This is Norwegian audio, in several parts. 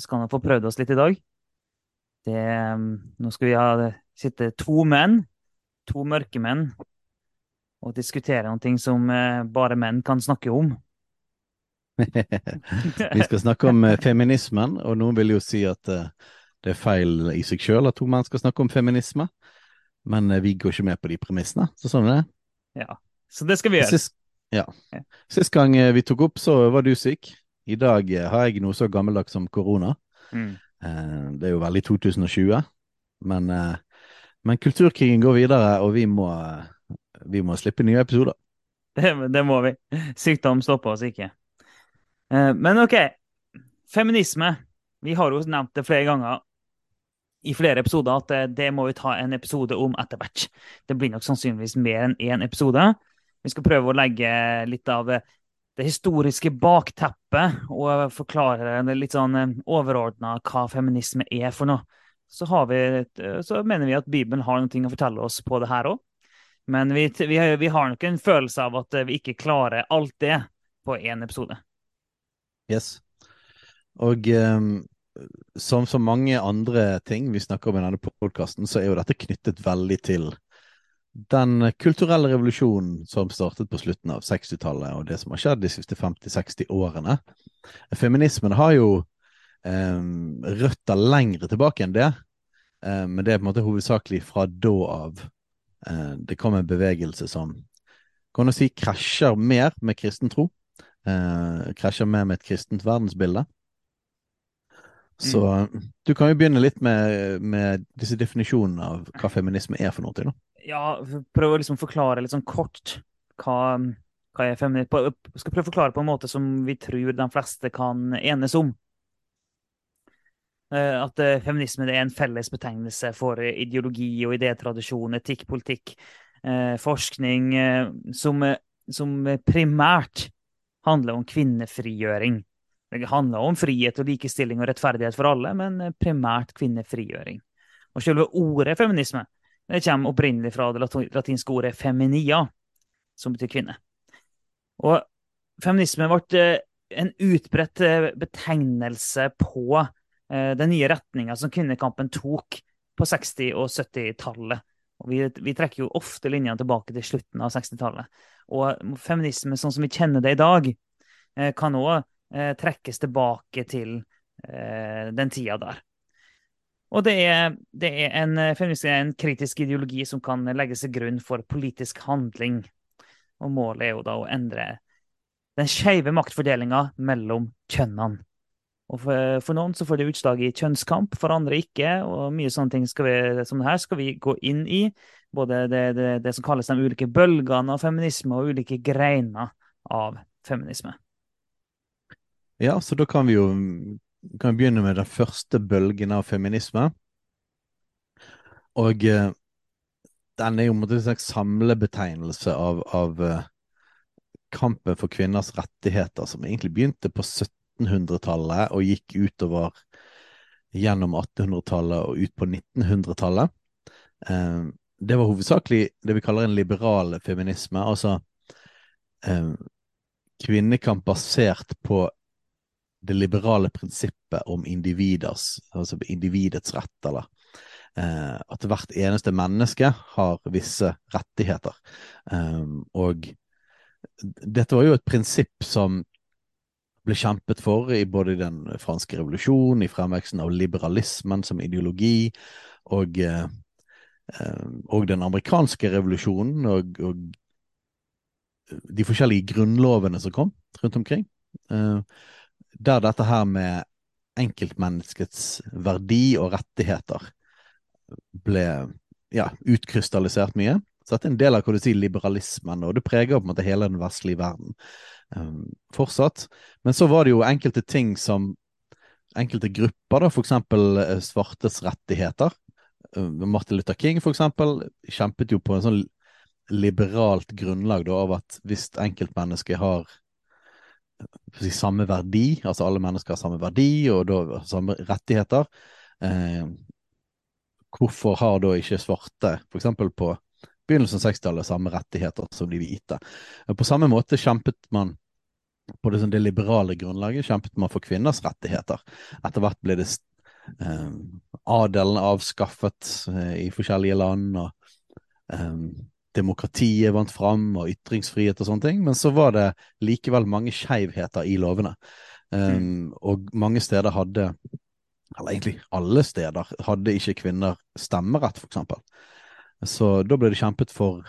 vi skal nå få prøvd oss litt i dag. Det, eh, nå skal vi ha, sitte to menn, to mørke menn, og diskutere noe som eh, bare menn kan snakke om. Vi skal snakke om eh, feminismen, og noen vil jo si at eh, det er feil i seg sjøl at to menn skal snakke om feminisme, men vi går ikke med på de premissene. Så sånn er det. Ja. Så det skal vi gjøre. Sist, ja. Sist gang vi tok opp, så var du syk. I dag har jeg noe så gammeldags som korona. Mm. Eh, Det er jo veldig 2020, men, eh, men kulturkrigen går videre, og vi må, vi må slippe nye episoder. Det, det må vi. Sykdom stopper oss ikke. Eh, Men OK. Feminisme. Vi har jo nevnt det flere ganger i flere episoder at det, må vi ta en episode om etter hvert. Det blir nok sannsynligvis mer enn én episode. Vi skal prøve å legge litt av det historiske bakteppet og forklare det litt sånn overordna hva feminisme er for noe. Så, vi, så mener vi at Bibelen har noe å fortelle oss på det her òg. Men vi, vi, vi har nok en følelse av at vi ikke klarer alt det på én episode. Yes. Og um, som så mange andre ting vi snakker om i denne podkasten, så er jo dette knyttet veldig til den kulturelle revolusjonen som startet på slutten av 60-tallet, og det som har skjedd de siste 50-60 årene. Feminismen har jo eh, røtter lengre tilbake enn det, eh, men det er på en måte hovedsakelig fra da av. Eh, det kom en bevegelse som kan du si krasjer mer med kristen tro eh, krasjer mer med et kristent verdensbilde. Så du kan jo begynne litt med, med disse definisjonene av hva feminisme er for noe. Da. Ja, prøve å liksom forklare litt sånn kort hva, hva er feminisme. Skal prøve å forklare på en måte som vi tror de fleste kan enes om. Eh, At eh, feminisme er en felles betegnelse for ideologi og idétradisjon, etikk, politikk, eh, forskning, som, som primært handler om kvinnefrigjøring. Det handler om frihet og likestilling og rettferdighet for alle, men primært kvinnefrigjøring. Og selve ordet feminisme det kommer opprinnelig fra det latinske ordet feminia, som betyr kvinne. Og feminisme ble eh, en utbredt eh, betegnelse på eh, den nye retninga som kvinnekampen tok på 60- og 70-tallet. Vi, vi trekker jo ofte linjene tilbake til slutten av 60-tallet. Og feminisme sånn som vi kjenner det i dag, kan òg trekkes tilbake til den tida der. Og det er, det er en, eh, en kritisk ideologi som kan legges til grunn for politisk handling. Og målet er jo da å endre den skeive maktfordelinga mellom kjønnene. Og for, for noen så får det utslag i kjønnskamp, for andre ikke. Og mye sånne ting skal vi, som det her skal vi gå inn i. Både det, det, det som kalles de ulike bølgene av feminisme, og ulike greiner av feminisme. Ja, så da kan vi jo kan begynne med den første bølgen av feminisme. Og eh, den er jo en slags samlebetegnelse av, av eh, kampen for kvinners rettigheter, som egentlig begynte på 1700-tallet og gikk utover gjennom 1800-tallet og ut på 1900-tallet. Eh, det var hovedsakelig det vi kaller en liberal feminisme, altså kvinnekamp basert på det liberale prinsippet om individers, altså individets rett, eller eh, at hvert eneste menneske har visse rettigheter. Um, og dette var jo et prinsipp som ble kjempet for i både den franske revolusjonen, i fremveksten av liberalismen som ideologi, og, eh, eh, og den amerikanske revolusjonen, og, og de forskjellige grunnlovene som kom rundt omkring. Eh, der dette her med enkeltmenneskets verdi og rettigheter ble ja, utkrystallisert mye. Så dette er en del av hva du sier, liberalismen, og det preger på en måte hele den vestlige verden um, fortsatt. Men så var det jo enkelte ting som enkelte grupper, da, f.eks. svartes rettigheter. Martin Luther King for eksempel, kjempet jo på en sånn liberalt grunnlag da, av at hvis enkeltmennesket har si, samme verdi, altså alle mennesker har samme verdi og da samme rettigheter, eh, hvorfor har da ikke svarte, f.eks. på begynnelsen av 60-tallet, samme rettigheter som de hvite? På samme måte kjempet man på det, sånn, det liberale grunnlaget kjempet man for kvinners rettigheter. Etter hvert ble det eh, adelen avskaffet eh, i forskjellige land, og eh, demokratiet vant fram, og ytringsfrihet og sånne ting. Men så var det likevel mange skeivheter i lovene. Um, og mange steder hadde, eller egentlig alle steder, hadde ikke kvinner stemmerett, for eksempel. Så da ble det kjempet for,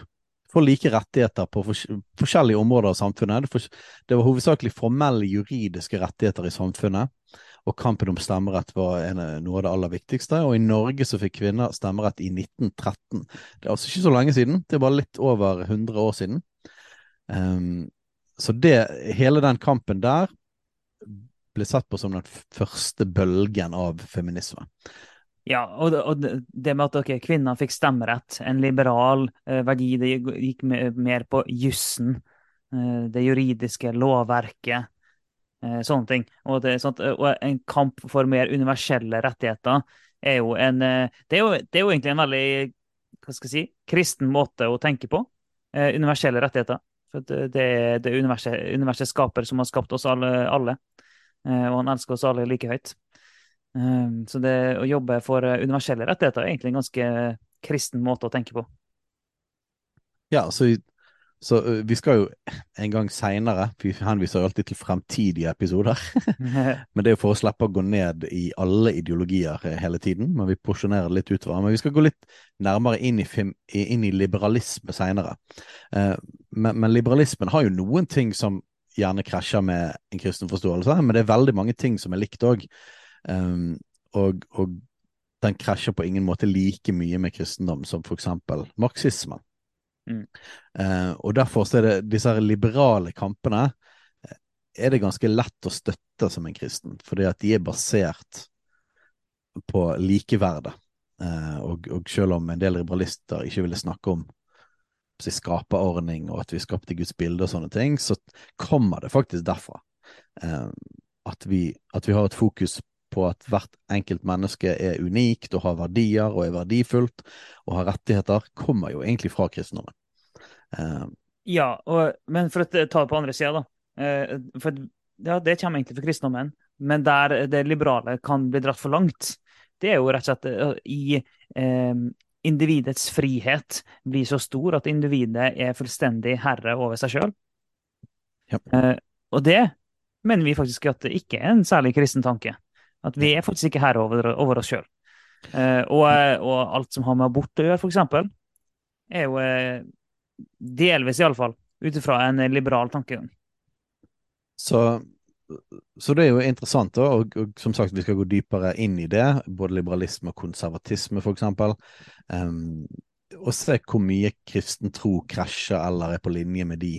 for like rettigheter på for, forskjellige områder av samfunnet. Det var hovedsakelig formelle juridiske rettigheter i samfunnet og kampen om stemmerett var en, noe av det aller viktigste. Og i Norge så fikk kvinner stemmerett i 1913. Det er altså ikke så lenge siden, det er bare litt over 100 år siden. Um, så det, hele den kampen der ble sett på som den første bølgen av feminisme. Ja, og og det med at okay, kvinner fikk stemmerett, en liberal eh, verdi, det gikk mer på jussen, eh, det juridiske lovverket, sånne ting. Og, det, sånt, og, en kamp for mer universelle rettigheter er jo en eh, Det er jo, det er jo egentlig en veldig hva skal jeg si, kristen måte å tenke på. Eh, universelle rettigheter. For det, det er det universet skaper som har skapt oss alle, alle. Eh, og han elsker oss alle like høyt. Eh, så det å jobbe for universelle rettigheter er egentlig en ganske kristen måte å tenke på. Ja, så så vi skal jo en gang seinere, vi henviser alltid til fremtidige episoder, men det er jo for å slippe å gå ned i alle ideologier hele tiden, men vi porsjonerer litt utover. Men vi skal gå litt nærmere inn i, film, inn i liberalisme seinere. Uh, men, men, liberalismen har jo noen ting som gjerne krasjer med en kristen forståelse, men det er veldig mange ting som er likt òg. Um, og, og den krasjer på ingen måte like mye med kristendom som eksempel marxismen. Mm. Uh, og derfor er det disse liberale kampene eh, er det ganske lett å støtte som en kristen, fordi at de er basert på likeverdet. Eh, og, og, selv om en del liberalister ikke ville snakke om si, skaperordning og at vi skapte Guds bilde og sånne ting, så kommer det faktisk derfra. Eh, at, vi, at vi har et fokus på at hvert enkelt menneske er unikt og har verdier og er verdifullt og har rettigheter, kommer jo egentlig fra kristendommen. Uh, ja, og, men for å ta det på andre sida, da. Uh, for ja, det kommer egentlig fra kristendommen, men der det liberale kan bli dratt for langt, det er jo rett og slett uh, i individets frihet blir så stor at individet er fullstendig herre over seg sjøl. Ja. og det mener vi faktisk at det ikke er en særlig kristen tanke. At vi er faktisk ikke her over, over oss sjøl. Eh, og, og, alt som har med abort å gjøre, f.eks., er jo eh, delvis iallfall ut ifra en liberal tankegang. Så, så, det er jo interessant, da, og, og, som sagt, vi skal gå dypere inn i det. Både liberalisme og konservatisme, f.eks. Um, og se hvor mye kristen tro krasjer eller er på linje med de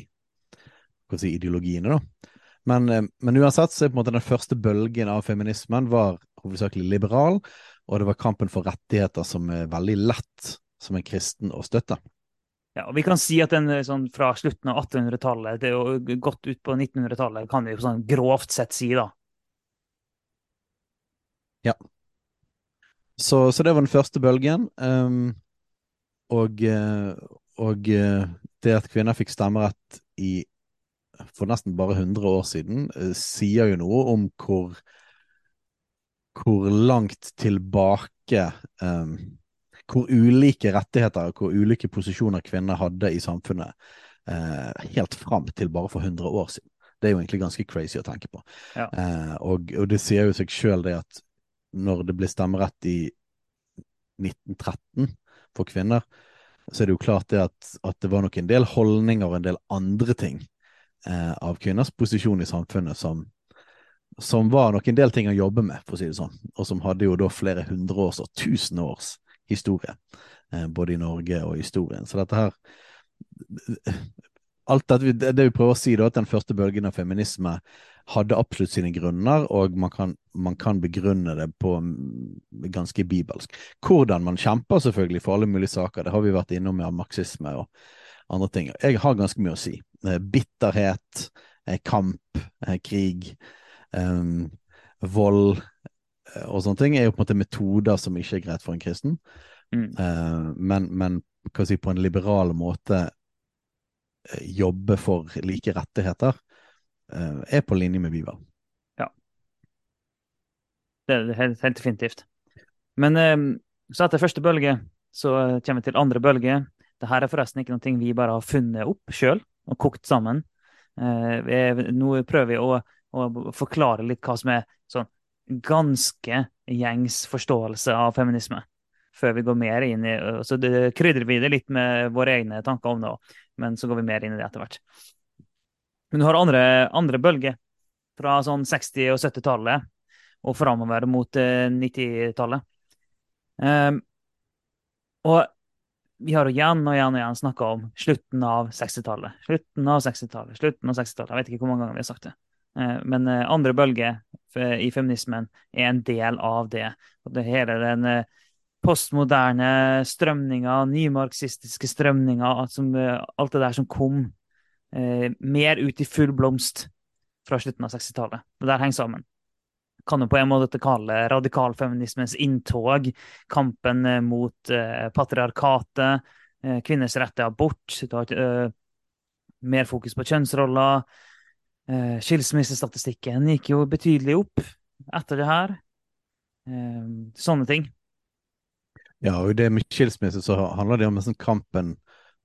si, ideologiene. da. Men, eh, men, uansett så er på en måte den første bølgen av feminismen var hovedsakelig liberal, og det var kampen for rettigheter som er veldig lett som en kristen å støtte. Ja, og Vi kan si at den eh, sånn, fra slutten av 1800-tallet til er jo godt ut på 1900-tallet, kan vi sånn grovt sett si, da. Ja. Så, så det var den første bølgen. Um, og, eh, og det at kvinner fikk stemmerett i for nesten bare 100 år siden, eh, sier jo noe om hvor hvor langt tilbake um, Hvor ulike rettigheter og hvor ulike posisjoner kvinner hadde i samfunnet uh, helt fram til bare for 100 år siden. Det er jo egentlig ganske crazy å tenke på. Ja. Uh, og, og, det sier jo seg sjøl det at når det ble stemmerett i 1913 for kvinner, så er det jo klart det at, at det var nok en del holdninger og en del andre ting eh, av kvinners posisjon i samfunnet som, som var nok en del ting å jobbe med, for å si det sånn, og som hadde jo da flere hundre års og tusen års historie, eh, både i Norge og historien. Så dette her alt det, det, vi prøver å si, da, at den første bølgen av feminisme hadde absolutt sine grunner, og man kan, man kan begrunne det på ganske bibelsk. Hvordan man kjemper, selvfølgelig, for alle mulige saker, det har vi vært innom med marxisme og andre ting. Jeg har ganske mye å si. Eh, bitterhet, eh, kamp, eh, krig, um, vold og sånne ting er jo på en måte metoder som ikke er greit for en kristen. Mm. Men, men si, på en liberal måte jobbe for like rettigheter, er på linje med Bibelen. Ja. Det er helt, helt definitivt. Men så etter første bølge så kommer vi til andre bølge. Dette er forresten ikke noe vi bare har funnet opp sjøl og kokt sammen. Eh, nå prøver vi å, å, forklare litt hva som er sånn ganske gjengs forståelse av feminisme. Før vi går mer inn i Så det, krydrer vi det litt med våre egne tanker om det òg, men så går vi mer inn i det etter hvert. Men du har andre, andre bølger fra sånn 60- og 70-tallet og framover mot 90-tallet. Um, eh, eh, og vi har igjen og igjen og igjen snakka om slutten av 60-tallet. Slutten av 60-tallet, slutten av 60-tallet. Jeg vet ikke hvor mange ganger vi har sagt det. Eh, men eh, andre bølge i feminismen er en del av det. Og det hele den eh, postmoderne strømninga, nymarxistiske strømninga, alt det der som kom mer ut i full blomst fra slutten av 60-tallet. Det der henger sammen kan jo på en måte kalle radikalfeminismens inntog, kampen eh, mot eh, patriarkatet, eh, kvinners rett til abort, mer fokus på kjønnsroller. Skilsmissestatistikken gikk jo betydelig opp etter det her. Sånne ting. Ja, og det med skilsmisse så handler det om sånn kampen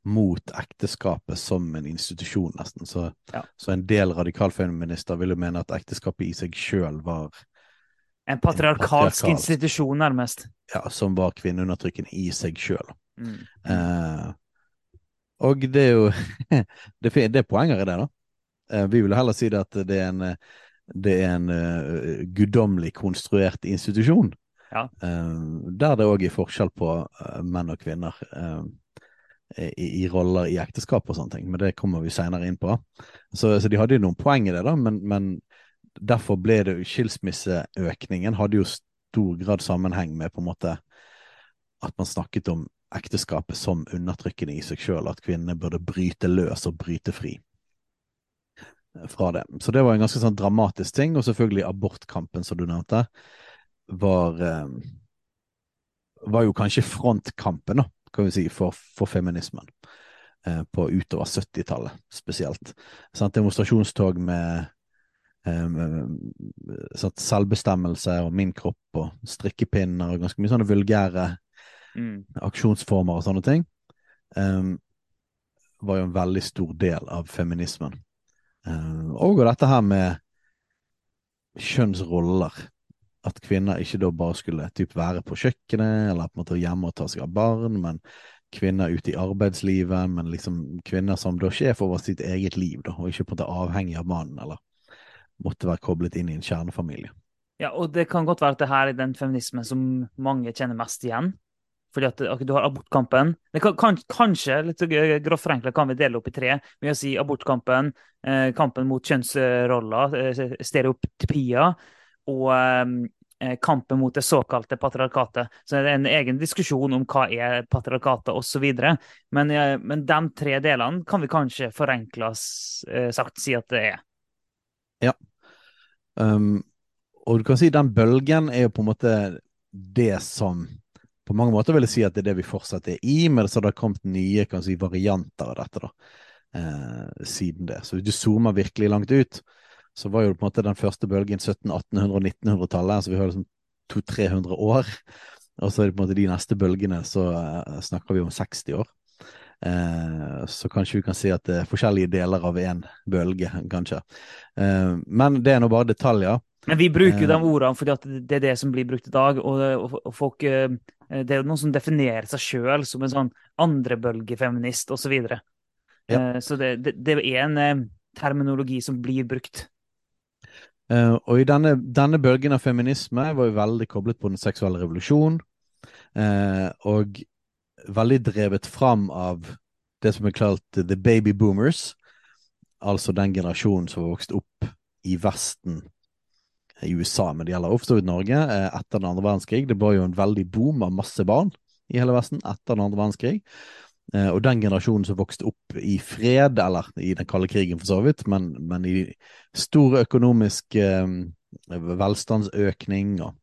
mot ekteskapet som en institusjon, nesten. Så, ja. så en del radikalfeminister vil jo mene at ekteskapet i seg sjøl var En patriarkalsk en institusjon, nærmest. Ja, som var kvinneundertrykkende i seg sjøl. Mm. Eh, og det er jo det, det, er poenger i det, da. Eh, vi vil heller si det at det er en, det er en uh, guddommelig konstruert institusjon. Ja. Uh, der det òg er forskjell på uh, menn og kvinner i, i, roller i ekteskap og sånne ting, men det kommer vi seinere inn på. Så, så, de hadde jo noen poeng i det, da, men, men derfor ble det skilsmisseøkningen hadde jo stor grad sammenheng med på en måte at man snakket om ekteskapet som undertrykkende i seg sjøl, at kvinnene burde bryte løs og bryte fri fra det. Så det var en ganske sånn dramatisk ting, og selvfølgelig abortkampen, som du nevnte, var eh, var jo kanskje frontkampen, da kan vi si, for, for feminismen. Eh, på utover 70-tallet spesielt. Sånn, demonstrasjonstog med sånn, selvbestemmelse og min kropp og strikkepinner og ganske mye sånne vulgære mm. aksjonsformer og sånne ting. Um, var jo en veldig stor del av feminismen. Um, og dette her med kjønnsroller at kvinner ikke da bare skulle typ være på kjøkkenet eller på en måte hjemme og ta seg av barn, men kvinner ute i arbeidslivet, men liksom kvinner som da sjef over sitt eget liv, da, og ikke på en måte avhengig av mannen, eller måtte være koblet inn i en kjernefamilie. Ja, og det kan godt være at det her er den feminismen som mange kjenner mest igjen. Fordi at du har abortkampen. Kan, kan, kanskje, litt grovt forenkla, kan vi dele opp i tre. Ved å si abortkampen, eh, kampen mot kjønnsroller, eh, stereotypier, og eh, kampen mot det såkalte patriarkatet. Så det er en egen diskusjon om hva er patriarkatet osv. Men, eh, men de tre delene kan vi kanskje forenkla eh, sagt si at det er. Ja. Um, og du kan si den bølgen er jo på en måte det som på mange måter vil jeg si at det er det vi fortsatt er i, men så har det kommet nye kan si, varianter av dette da, eh, siden det. Så hvis du zoomer virkelig langt ut, så var jo på en måte den første bølgen 1700-, 1800- og 1900-tallet. Så Vi har liksom 200-300 år. Og så er det på en måte de neste bølgene, så uh, snakker vi om 60 år. Uh, så kanskje vi kan si at det er forskjellige deler av én bølge, kanskje. Uh, men det er nå bare detaljer. Men vi bruker jo de ordene fordi det er det som blir brukt i dag. Og, og, og folk Det er jo noen som definerer seg sjøl som en sånn andrebølgefeminist osv. Så, videre. ja. så det, det, det er en terminologi som blir brukt. Uh, og i denne, denne, bølgen av feminisme var jo veldig koblet på den seksuelle revolusjonen. uh, og veldig drevet fram av det som er kalt the baby boomers, altså den generasjonen som vokste opp i Vesten i USA, men det gjelder ofte i Norge, uh, etter den andre verdenskrig. Det var jo en veldig boom av masse barn i hele Vesten etter den andre verdenskrig. Eh, og den generasjonen som vokste opp i fred, eller i den kalde krigen for så vidt, men, men i stor økonomisk eh, velstandsøkning og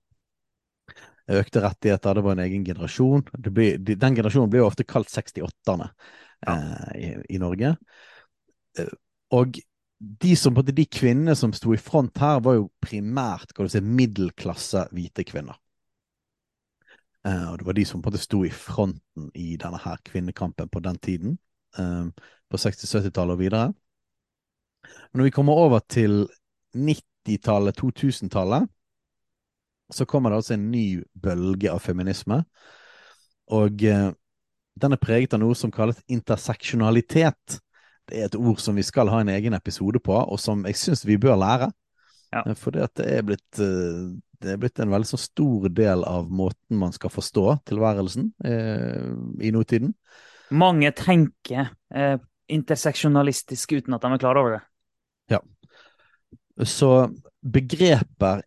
økte rettigheter, det var en egen generasjon. Ble, den generasjonen blir jo ofte kalt 68-erne ja. eh, i, i, Norge. Eh, og de, som, de kvinnene som sto i front her, var jo primært kan du si, middelklasse hvite kvinner. Uh, og det var de som på en måte sto i fronten i denne her kvinnekampen på den tiden. Uh, på 60-70-tallet og videre. Men når vi kommer over til 90-tallet, 2000-tallet, så kommer det altså en ny bølge av feminisme. Og uh, den er preget av noe som kalles interseksjonalitet det er et ord som vi skal ha en egen episode på, og som jeg syns vi bør lære. Ja. Eh, for det, det, er blitt, eh, det er blitt en veldig så stor del av måten man skal forstå tilværelsen eh, i nåtiden. Mange tenker eh, interseksjonalistisk uten at de er klar over det. Ja. Så begrepet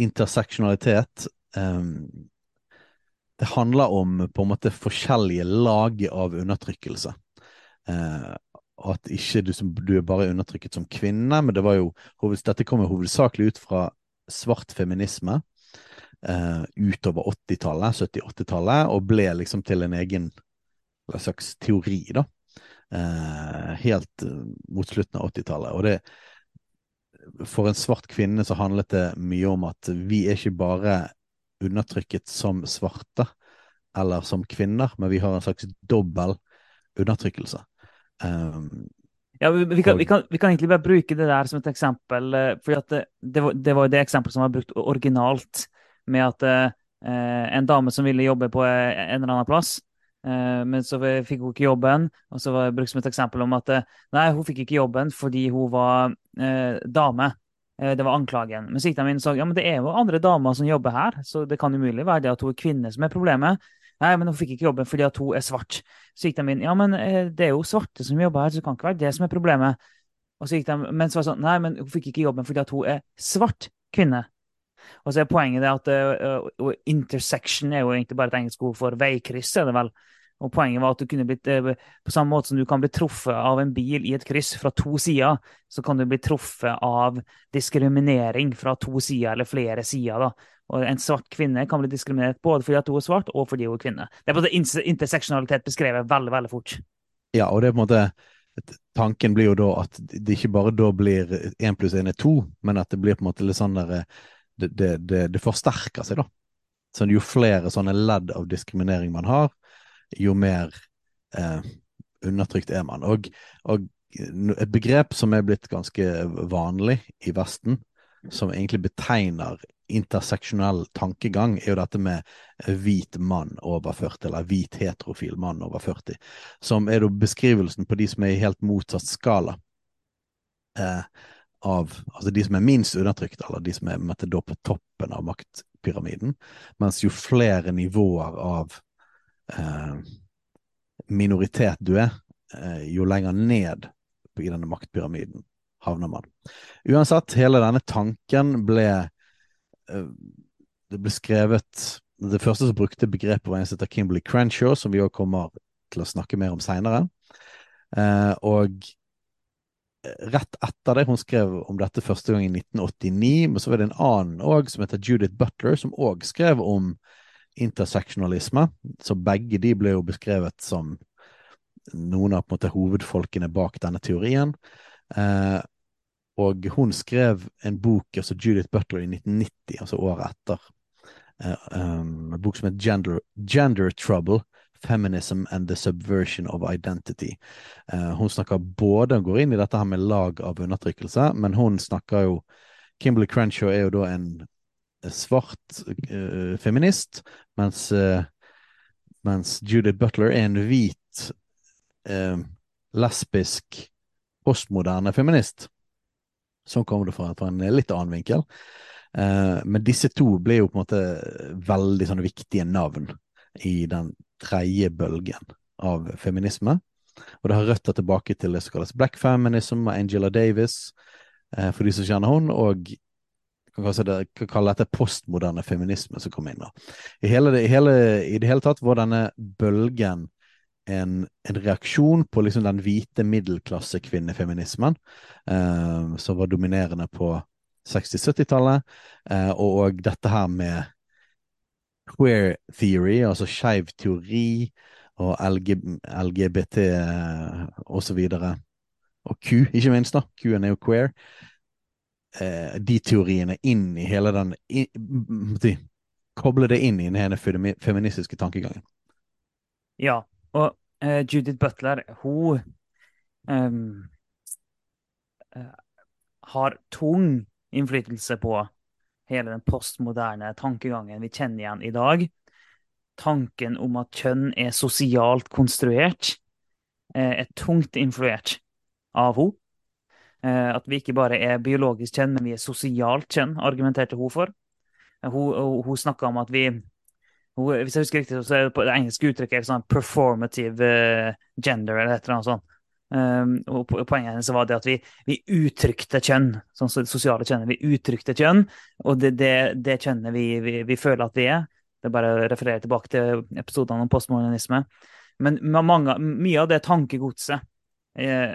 interseksjonalitet eh, det handler om på en måte forskjellige lag av undertrykkelse. Eh, at ikke du, som, du, er bare undertrykket som kvinne, men det var jo, dette kommer hovedsakelig ut fra svart feminisme eh, utover 80-tallet, 70-80-tallet, og ble liksom til en egen slags teori, da. Eh, helt uh, mot slutten av 80-tallet. Og det For en svart kvinne så handlet det mye om at vi er ikke bare undertrykket som svarte eller som kvinner, men vi har en slags dobbel undertrykkelse. Um, ja, vi, vi, kan, vi, kan, vi, kan, egentlig bare bruke det der som et eksempel. Eh, for det, det, var, det var det eksempelet som var brukt originalt, med at eh, en dame som ville jobbe på eh, en eller annen plass, eh, men så fikk hun ikke jobben. Og så var det brukt som et eksempel om at eh, nei, hun fikk ikke jobben fordi hun var eh, dame. Det var anklagen. Men så gikk de inn og sa ja, men det er jo andre damer som jobber her, så det kan umulig være det at hun er kvinne som er problemet. Nei, men hun fikk ikke jobben fordi at hun er svart. Så gikk de inn. Ja, men eh, det er jo svarte som jobber her, så det kan ikke være det som er problemet. Og så gikk de, men så var det sånn Nei, men hun fikk ikke jobben fordi at hun er svart kvinne. Og så er poenget det at uh, intersection er jo egentlig bare et engelsk ord for veikryss, er det vel. Og Poenget var at du kunne blitt, uh, på samme måte som du kan bli truffet av en bil i et kryss fra to sider, så kan du bli truffet av diskriminering fra to sider eller flere sider. da. Og en svart kvinne kan bli diskriminert både fordi at hun er svart, og fordi hun er kvinne. Det er på en måte interseksjonalitet beskrevet veldig, veldig fort. Ja, og det er på en måte Tanken blir jo da at det ikke bare da blir én pluss én er to, men at det blir på en måte litt sånn der Det, det, det, det forsterker seg, da. Så jo flere sånne ledd av diskriminering man har, jo mer eh, undertrykt er man. Og, og et begrep som er blitt ganske vanlig i Vesten, som egentlig betegner interseksjonell tankegang er jo dette med hvit mann over 40, eller hvit heterofil mann over 40, som er da beskrivelsen på de som er i helt motsatt skala. Eh, av altså de som er minst undertrykt, eller de som er måtte, da på toppen av maktpyramiden. Mens jo flere nivåer av eh, minoritet du er, eh, jo lenger ned i denne maktpyramiden havner man. Uansett, hele denne tanken ble Eh, det ble skrevet Det første som brukte begrepet, var en som heter Kimberley Crenshaw, som vi òg kommer til å snakke mer om seinere. Eh, og rett etter det hun skrev om dette første gang i 1989, men så var det en annen òg som heter Judith Butler, som òg skrev om interseksjonalisme. Så begge de ble jo beskrevet som noen av på en måte, hovedfolkene bak denne teorien. Eh, og hun skrev en bok, altså Judith Butler, i 1990, altså året etter. Uh, um, en bok som het Gender, Gender, Trouble. Feminism and the Subversion of Identity. Uh, hun snakker både, går inn i dette her med lag av undertrykkelse, men hun snakker jo Kimberley Crenshaw er jo da en svart uh, feminist, mens, mens, Judith Butler er en hvit, lesbisk, postmoderne feminist. Sånn kommer det fra, fra en litt annen vinkel. Eh, men disse to ble jo på en måte veldig sånne viktige navn i den tredje bølgen av feminisme. Og det har røtter tilbake til det som kalles black feminism av Angela Davis, eh, for de som kjenner hun, og kan kalle dette postmoderne feminisme som kom inn. da. I, hele i, hele, I det hele tatt var denne bølgen en, en reaksjon på liksom den hvite middelklassekvinnefeminismen eh, som var dominerende på 60-70-tallet, eh, og, og, dette her med queer theory, altså skeiv teori, og LG, LGBT eh, og så videre. Og Q, ikke minst, da. Q-en er jo queer. Eh, de teoriene inn i hele den i, Koble det inn i den feministiske tankegangen. Ja, og uh, Judith Butler, hun um, uh, har tung innflytelse på hele den postmoderne tankegangen vi kjenner igjen i dag tanken om at kjønn er sosialt konstruert, eh, er tungt influert av henne. At vi ikke bare er biologisk kjønn, men vi er sosialt kjønn, argumenterte hun for. Hun, hun snakka om at vi hun, Hvis jeg husker riktig, så er det på det engelske uttrykket sånn performative gender, eller et eller annet sånt. Um, og Poenget hennes var det at vi, vi uttrykte kjønn, sånn sosiale kjønn. Vi uttrykte kjønn, og det, det, det kjønnet vi, vi, vi, føler at vi er, det er bare å referere tilbake til episodene om postmodernisme. Men mange, mye av det tankegodset eh,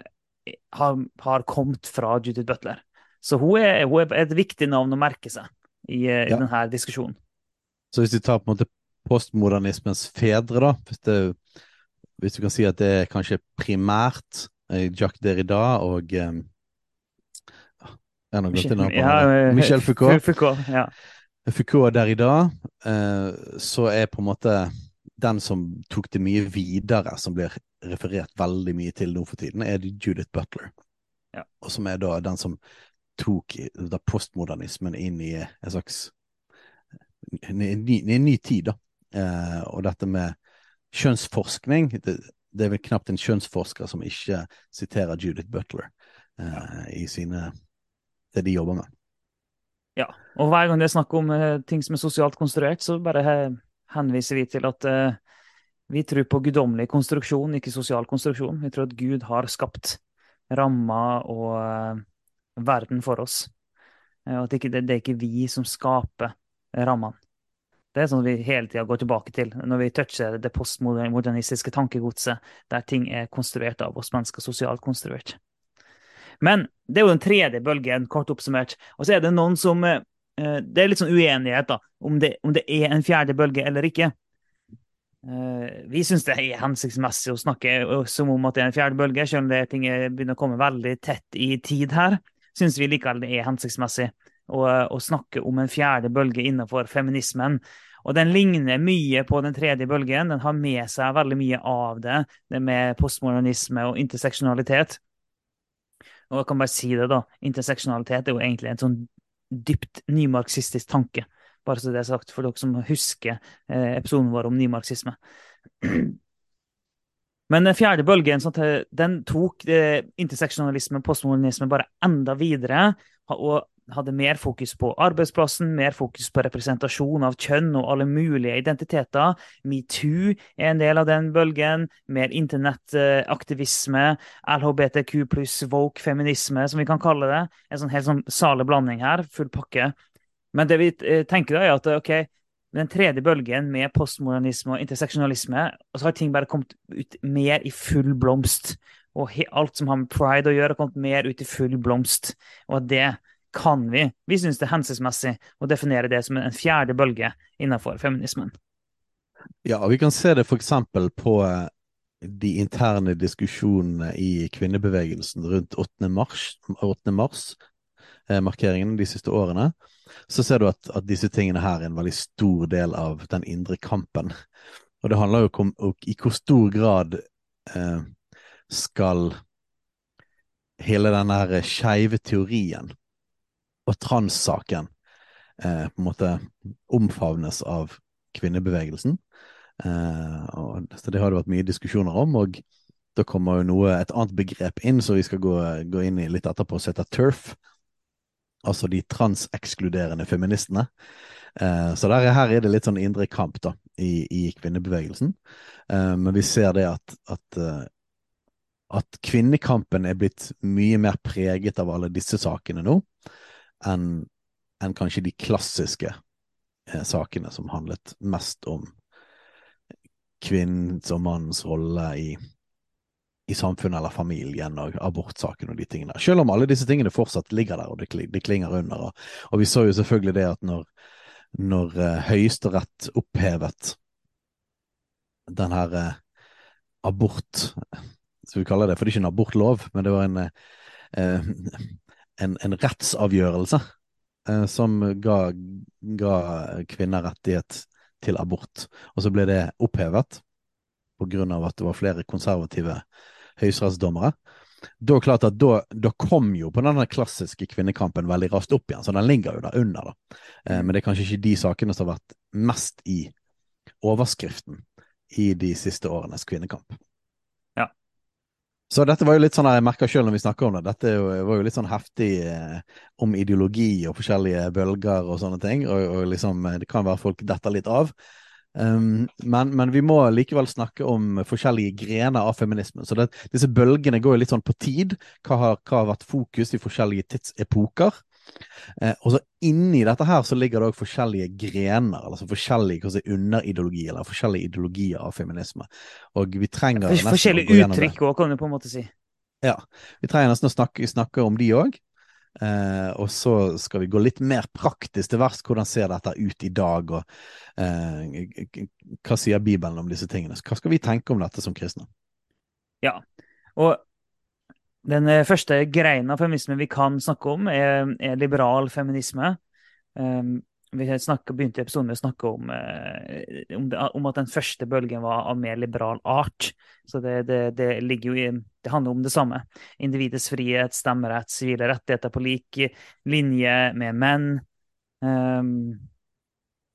har, har, kommet fra Judith Butler. Så hun er, hun er, et viktig navn å merke seg i, eh, i ja. denne diskusjonen. Så hvis vi tar på en måte postmodernismens fedre, da, hvis, det, hvis du kan si at det er kanskje primært Jack Jacques Derrida og um, Michel, ja, Michel Foucault. Foucault ja. Foucault dag, eh, så er på en måte den som tok det mye videre, som blir referert veldig mye til nå for tiden, er Judith Butler. Ja. Og som er da den som tok postmodernismen inn i en slags en ny, en ny tid, da. Eh, og dette med kjønnsforskning det, det, er vel knapt en kjønnsforsker som ikke siterer Judith Butler eh, i sine det de jobber med. Ja, og hver gang det er snakk om uh, ting som er sosialt konstruert, så bare henviser vi til at uh, vi tror på guddommelig konstruksjon, ikke sosial konstruksjon. Vi tror at Gud har skapt rammer og verden for oss. Og at det, ikke, det, det, er ikke vi som skaper rammene. Det er sånn vi hele tida går tilbake til når vi toucher det postmodernistiske tankegodset, der ting er konstruert av oss mennesker, sosialt konstruert. Men det er jo den tredje bølgen, kort oppsummert. Og så er det noen som eh, Det er litt sånn uenighet da, om det, om det er en fjerde bølge eller ikke. Uh, vi syns det er hensiktsmessig å snakke som om at det er en fjerde bølge, selv om det ting begynner å komme veldig tett i tid her. Syns vi likevel det er hensiktsmessig å, å, snakke om en fjerde bølge innenfor feminismen. Og den ligner mye på den tredje bølgen. Den har med seg veldig mye av det, det med postmodernisme og interseksjonalitet. Og jeg kan bare si det, da. Interseksjonalitet er jo egentlig en sånn dypt nymarxistisk tanke. Bare så det er sagt for dere som husker eh, episoden vår om nymarxisme. Men den fjerde bølgen sånn den tok interseksjonalisme og postmodernisme, bare enda videre. Og hadde mer fokus på arbeidsplassen, mer fokus på representasjon av kjønn og alle mulige identiteter. Metoo er en del av den bølgen. Mer internettaktivisme. LHBTQ pluss woke feminisme, som vi kan kalle det. En sånn helt sånn salig blanding her. Full pakke. Men det vi eh, tenker da, er at ok, den tredje bølgen med postmodernisme og interseksjonalisme, og så har ting bare kommet ut mer i full blomst. Og alt som har med pride å gjøre, har kommet mer ut i full blomst. Og at det kan vi, vi synes det er hensiktsmessig å definere det som en fjerde bølge innenfor feminismen. Ja, vi kan se det f.eks. på eh, de interne diskusjonene i kvinnebevegelsen rundt 8. mars, 8. mars eh, de siste årene, så ser du at, at, disse tingene her er en veldig stor del av den indre kampen. Og det handler jo om i hvor stor grad eh, skal hele den der skeive teorien og transsaken eh, på en måte omfavnes av kvinnebevegelsen. Eh, og, så det har det vært mye diskusjoner om. og da kommer jo noe, et annet begrep inn som vi skal gå, gå inn i litt etterpå, som heter TERF. Altså de transekskluderende feministene. Eh, så der, her er det litt sånn indre kamp da, i, i kvinnebevegelsen. Eh, men vi ser det at, at uh, at kvinnekampen er blitt mye mer preget av alle disse sakene nå, enn en kanskje de klassiske eh, sakene som handlet mest om kvinnens og mannens rolle i, i samfunnet eller familien og abortsaken og de tingene. Selv om alle disse tingene fortsatt ligger der og det, det klinger under. Og, og, vi så jo selvfølgelig det at når, når eh, Høyesterett opphevet den her eh, abort skal vi kalle det, for det er ikke en abortlov, men det var en, eh, en, en rettsavgjørelse eh, som ga, ga, kvinner rettighet til abort. Og så ble det opphevet av at det var flere konservative høyesterettsdommere. Da, klart at da, da, kom jo på denne klassiske kvinnekampen veldig raskt opp igjen, så den ligger jo der under. da. Eh, men det er kanskje ikke de sakene som har vært mest i overskriften i de siste årenes kvinnekamp. Så dette var jo litt sånn jeg merka sjøl når vi snakker om det, dette var jo litt sånn heftig eh, om ideologi og forskjellige bølger og sånne ting. Og, og liksom, eh, det kan være folk detter litt av. Um, men, men, vi må likevel snakke om forskjellige grener av feminismen. Så det, disse bølgene går jo litt sånn på tid. Hva har, hva har vært fokus i forskjellige tidsepoker? Eh, og så inni dette her så ligger det òg forskjellige grener, altså forskjellige si, underideologier, eller forskjellige ideologier av feminisme. Og vi trenger nesten Forskjellige uttrykk òg, kan du på en måte si. Ja. Vi trenger nesten å snakke, snakke om de òg. Eh, og så skal vi gå litt mer praktisk til verst. Hvordan ser dette ut i dag? Og eh, hva sier Bibelen om disse tingene? Hva skal vi tenke om dette som kristne? Ja, og den eh, første greina av feminisme vi kan snakke om, er, er liberal feminisme. Um, vi snakket, begynte episoden med å snakke om, uh, om, at den første bølgen var av mer liberal art. Så det, det, det, ligger jo i, det handler om det samme. Individets frihet, stemmerett, sivile rettigheter på lik linje med menn. Um,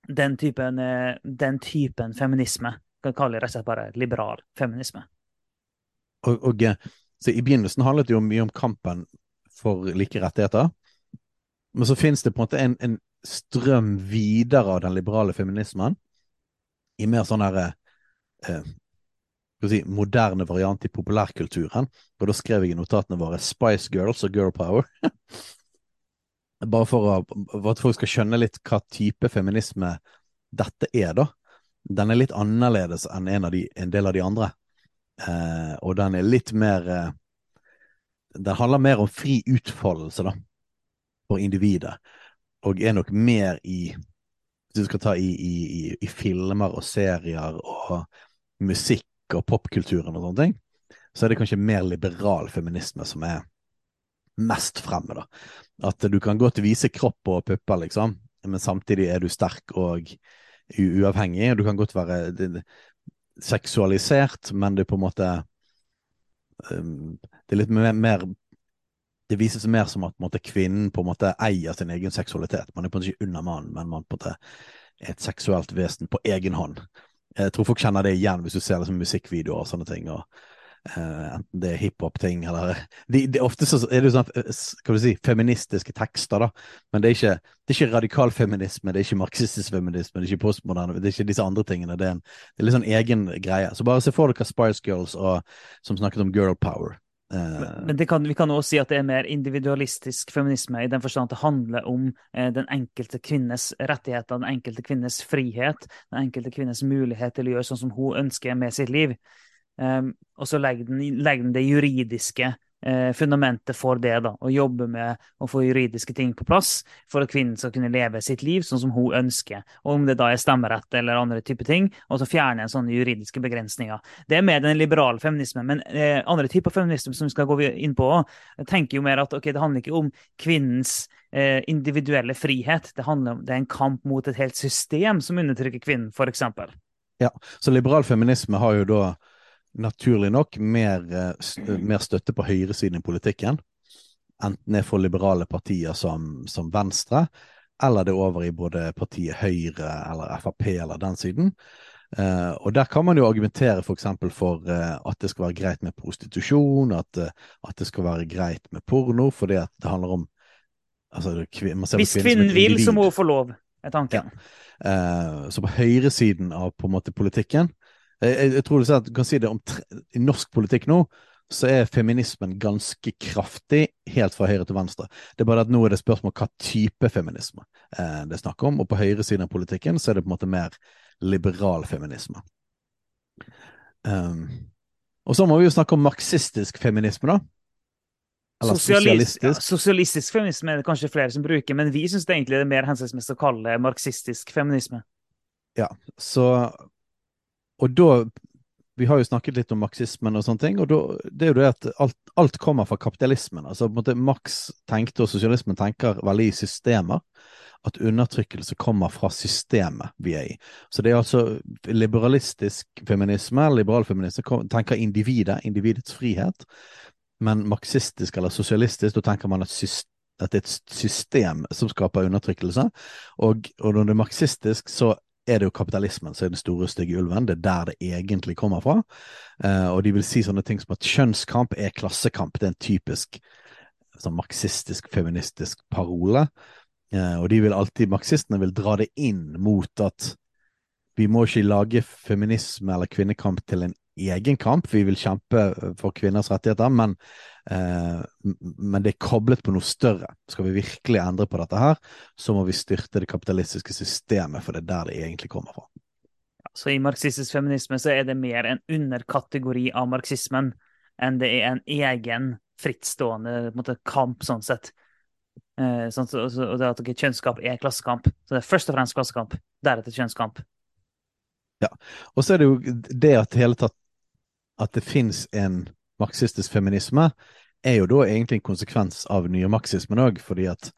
den, typen, eh, den typen feminisme kan kalle det rett og slett bare liberal feminisme. Og, og så I begynnelsen handlet det jo mye om kampen for like rettigheter. Men så finnes det på en måte en, en strøm videre av den liberale feminismen i mer sånn herre eh, si, moderne variant i populærkulturen. Og da skrev jeg i notatene våre Spice Girls og Girl Power. Bare for, å, for, at folk skal skjønne litt hva type feminisme dette er, da. Den er litt annerledes enn en, de, en del av de andre. Eh, og den er litt mer eh, Den handler mer om fri utfoldelse, da, for individet. Og er nok mer i Hvis du skal ta i, i, i filmer og serier og musikk og popkulturen og sånne ting, så er det kanskje mer liberal feminisme som er mest fremme, da. At du kan godt vise kropp og pupper, liksom, men samtidig er du sterk og uavhengig. og Du kan godt være seksualisert, men det er på en måte um, Det er litt mer, mer det vises mer som at måte, kvinnen på en måte eier sin egen seksualitet. Man er på en måte ikke under mannen, men man på en måte er et seksuelt vesen på egen hånd. Jeg tror folk kjenner det igjen hvis du ser liksom, musikkvideoer og sånne ting. og Uh, enten det er hiphop-ting eller de, de, Ofte så er det jo sånn eh, skal du si, feministiske tekster, da. Men det er ikke, ikke radikal feminisme, det er ikke marxistisk feminisme, det er ikke postmoderne, det er ikke disse andre tingene. Det er, en, det er litt sånn egen greie. Så bare se for dere Spice Girls og, som snakket om girl power. Uh, men kan, vi kan også si at det er mer individualistisk feminisme, i den forstand at det handler om eh, den enkelte kvinnes rettigheter, den enkelte kvinnes frihet, den enkelte kvinnes mulighet til å gjøre sånn som hun ønsker med sitt liv. Um, og så legger den, legger den det juridiske eh, fundamentet for det, da, og jobbe med å få juridiske ting på plass for at kvinnen skal kunne leve sitt liv sånn som hun ønsker. Og om det da er stemmerett eller andre typer ting, og så fjerne sånne juridiske begrensninger. Det er mer den liberale feminismen. Men eh, andre typer feminisme som vi skal gå inn på, tenker jo mer at ok, det handler ikke om kvinnens eh, individuelle frihet. Det handler om det er en kamp mot et helt system som undertrykker kvinnen, f.eks. Ja, så liberal feminisme har jo da naturlig nok mer, eh, mer støtte på høyresiden i politikken. Enten det er for liberale partier som, som, Venstre, eller det er over i både partiet Høyre eller Frp eller den siden. Uh, og der kan man jo argumentere f.eks. for, for uh, at det skal være greit med prostitusjon, at, uh, at det skal være greit med porno, fordi at det handler om altså, Hvis kvinnen vil, så må hun få lov, er tanken. Ja. så på høyresiden av på en måte politikken jeg, jeg, tror du, du kan si det om I norsk politikk nå så er feminismen ganske kraftig helt fra høyre til venstre. Det er bare at nå er det spørsmål hva type feminisme eh, det er snakk om, og på høyresiden av politikken så er det på en måte mer liberal feminisme. Um, og så må vi jo snakke om marxistisk feminisme, da. Eller Sosialist, sosialistisk. Ja, sosialistisk feminisme er det kanskje flere som bruker, men vi syns egentlig det er mer hensiktsmessig å kalle det marxistisk feminisme. Ja, så Og da Vi har jo snakket litt om marxismen og sånne ting, og da, det er jo det at alt, alt kommer fra kapitalismen. Altså på en måte Marx tenkte, og sosialismen tenker veldig i systemer at undertrykkelse kommer fra systemet vi er i. Så det er altså liberalistisk feminisme, liberal feminisme, tenker individet, individets frihet. Men marxistisk eller sosialistisk, da tenker man at, at det er et system som skaper undertrykkelse. Og, og når det er marxistisk, så er det jo kapitalismen som er den store, stygge ulven. Det er der det egentlig kommer fra. Eh, og de vil si sånne ting som at kjønnskamp er klassekamp. Det er en typisk sånn marxistisk, feministisk parole. Eh, og de vil alltid, marxistene vil dra det inn mot at vi må ikke lage feminisme eller kvinnekamp til en egen kamp. Vi vil kjempe for kvinners rettigheter, men, men det er koblet på noe større. Skal vi virkelig endre på dette her, så må vi styrte det kapitalistiske systemet, for det er der det egentlig kommer fra. Så i marxistisk feminisme så er det mer en underkategori av marxismen enn det er en egen frittstående måte, kamp, sånn sett. Eh, sånn, så, og det at okay, kjønnskamp er klassekamp. Så det er først og fremst klassekamp, deretter kjønnskamp. Ja. Og så er det jo det at hele tatt at det fins en marxistisk feminisme, er jo da egentlig en konsekvens av nymarxismen òg, fordi at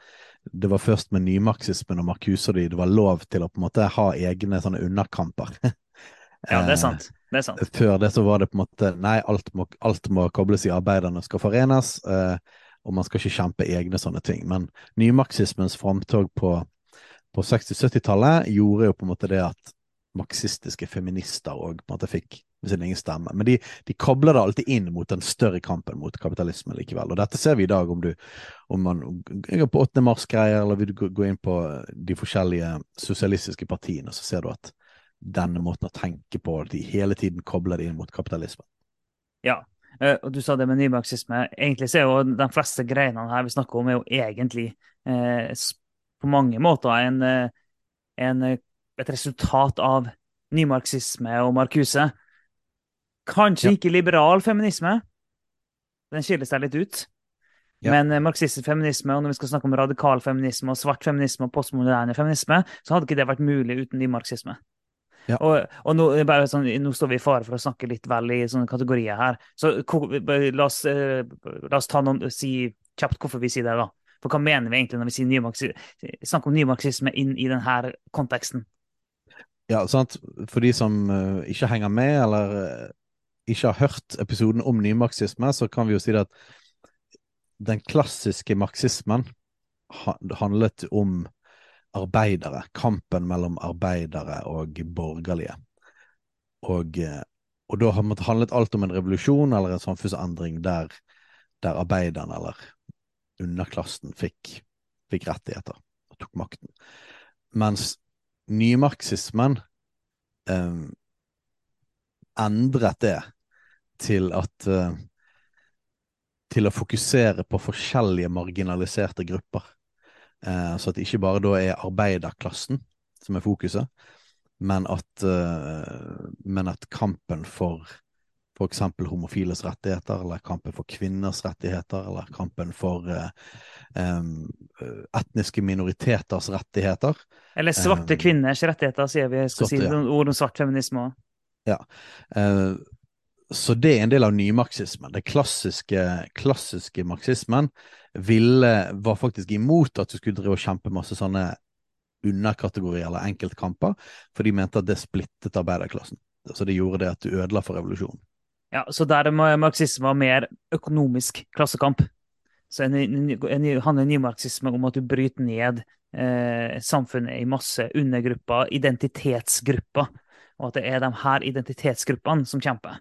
det var først med nymarxismen og Marcuse og de det var lov til å på en måte ha egne sånne underkamper. ja, det er sant. Det er sant. Før det så var det på en måte Nei, alt må, alt må kobles i arbeiderne skal forenes. Eh, og man skal ikke kjempe egne sånne ting. Men nymarxismens framtog på, på 60-70-tallet gjorde jo på en måte det at marxistiske feminister òg fikk sin egen stemme. Men de, de kobler det alltid inn mot den større kampen mot kapitalismen likevel. Og dette ser vi i dag, om du om man går på 8. mars-greier, eller vil du gå inn på de forskjellige sosialistiske partiene, så ser du at denne måten å tenke på, de hele tiden kobler det inn mot kapitalismen. Ja, Uh, og du sa det med nymarxisme. Egentlig så er jo de fleste greiene her vi snakker om, er jo egentlig eh, på mange måter en, uh, en, et resultat av nymarxisme og Marcuse. Kanskje ja. ikke liberal feminisme. Den skiller seg litt ut. Ja. Men marxistisk feminisme, og når vi skal snakke om radikal feminisme og svart feminisme og postmoderne feminisme, så hadde ikke det vært mulig uten nymarxisme. Ja. Og, og nå, sånn, nå, står vi i fare for å snakke litt vel i sånne kategorier her. Så la oss, eh, la oss ta noen, si kjapt hvorfor vi sier det. da. For hva mener vi egentlig når vi sier snakker om nymarxisme inn i denne konteksten? Ja, sant. For de som uh, ikke henger med, eller ikke har hørt episoden om nymarxisme, så kan vi jo si at den klassiske marxismen handlet om arbeidere. Kampen mellom arbeidere og borgerlige. Og, eh, og da har det handlet alt om en revolusjon eller en samfunnsendring der, der arbeiderne eller underklassen fikk, fikk rettigheter og tok makten. Mens nymarxismen eh, endret det til at eh, til å fokusere på forskjellige marginaliserte grupper. Eh, så at det ikke bare da er arbeiderklassen som er fokuset, men at, eh, men at kampen for f.eks. homofiles rettigheter, eller kampen for kvinners rettigheter, eller kampen for um, etniske minoriteters rettigheter. Eller svarte um, kvinners rettigheter, sier vi. skal svarte, si ja. ord om svart feminisme òg. Ja. Uh, så det er en del av nymarxismen. Den klassiske, klassiske marxismen ville, var faktisk imot at du skulle drive og kjempe masse sånne underkategorier eller enkeltkamper, for de mente at det splittet arbeiderklassen. Så det gjorde det at du ødela for revolusjonen. Ja, så der marxisme var mer økonomisk klassekamp. Så en, en, en, handler nymarxisme om at du bryter ned eh, samfunnet i masse undergrupper, identitetsgrupper, og at det er de her identitetsgruppene som kjemper.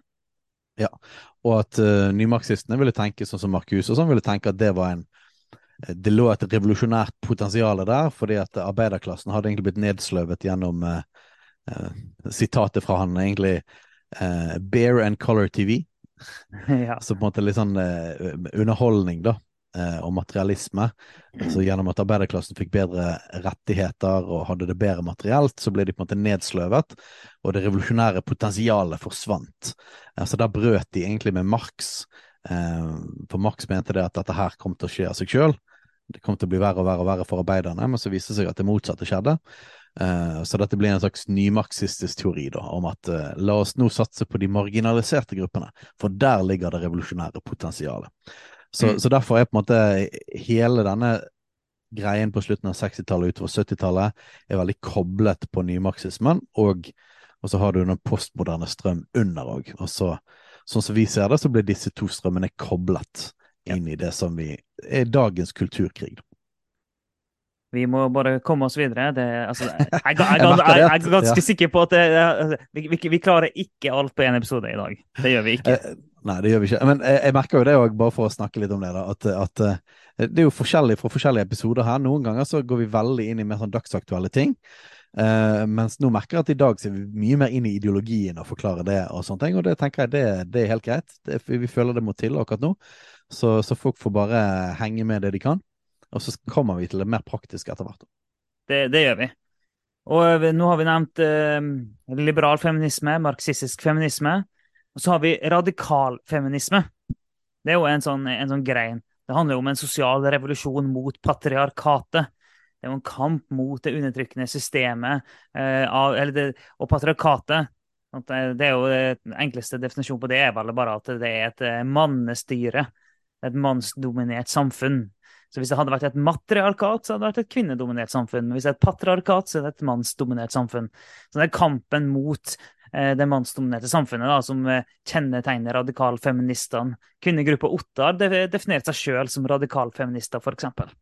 Ja, og at uh, nymarxistene ville tenke sånn som Marcus og sånn, ville tenke at det var en eh, det lå et revolusjonært potensial der, fordi at arbeiderklassen hadde egentlig blitt nedsløvet gjennom uh, uh, sitatet fra han, egentlig uh, Bear and Color TV. Ja. Så på en måte litt sånn underholdning, da, og materialisme. Så gjennom at arbeiderklassen fikk bedre rettigheter og hadde det bedre materielt, så ble de på en måte nedsløvet, og det revolusjonære potensialet forsvant. Eh, så da brøt de egentlig med Marx. Eh, for Marx mente det at dette her kom til å skje av seg sjøl. Det kom til å bli verre og verre og verre for arbeiderne, men så viste det seg at det motsatte skjedde. Eh, så dette blir en slags nymarxistisk teori da, om at eh, la oss nå satse på de marginaliserte gruppene, for der ligger det revolusjonære potensialet. Så, Mm. så derfor er på en måte hele denne greien på slutten av 60-tallet utover 70-tallet er veldig koblet på nymarxismen, og, og så har du den postmoderne strøm under òg. Og så, sånn som vi ser det, så blir disse to strømmene koblet inn i det som vi er dagens kulturkrig. Vi må bare komme oss videre. Det, altså, jeg, jeg, jeg, Jeg er ganske sikker på at det, vi, vi, vi klarer ikke alt på én episode i dag. Det gjør vi ikke. Nei, det gjør vi ikke. Men jeg, jeg merker jo det òg, bare for å snakke litt om det, da, at, at eh, det er jo forskjellig fra forskjellige episoder her. Noen ganger så går vi veldig inn i mer sånn dagsaktuelle ting. Uh, mens nå merker jeg at i dag så er vi mye mer inn i ideologien og forklarer det og sånne ting. Og det tenker jeg det, det er helt greit. Det, vi føler det må til akkurat nå. Så, så folk får bare henge med det de kan. Og så kommer vi til det mer praktiske etter hvert. Det, det gjør vi. Og eh, nå har vi nevnt eh, liberal feminisme, marxistisk feminisme. Og så har vi radikalfeminisme. Det er jo en sånn, en sånn grein. Det handler jo om en sosial revolusjon mot patriarkatet. Det er jo en kamp mot det undertrykkende systemet eh, av, det, og patriarkatet. Det, det er jo eh, Den enkleste definisjonen på det er vel bare at det er et eh, mannestyre. Et mannsdominert samfunn. Så hvis det hadde vært et matriarkat, så hadde det vært et kvinnedominert samfunn. Men hvis det er et patriarkat, så er det et mannsdominert samfunn. Så det er kampen mot eh, det mannsdominerte samfunnet da, som eh, kjennetegner radikalfeministene. Kvinnegruppa Ottar de, definerte seg sjøl som radikalfeminister, f.eks.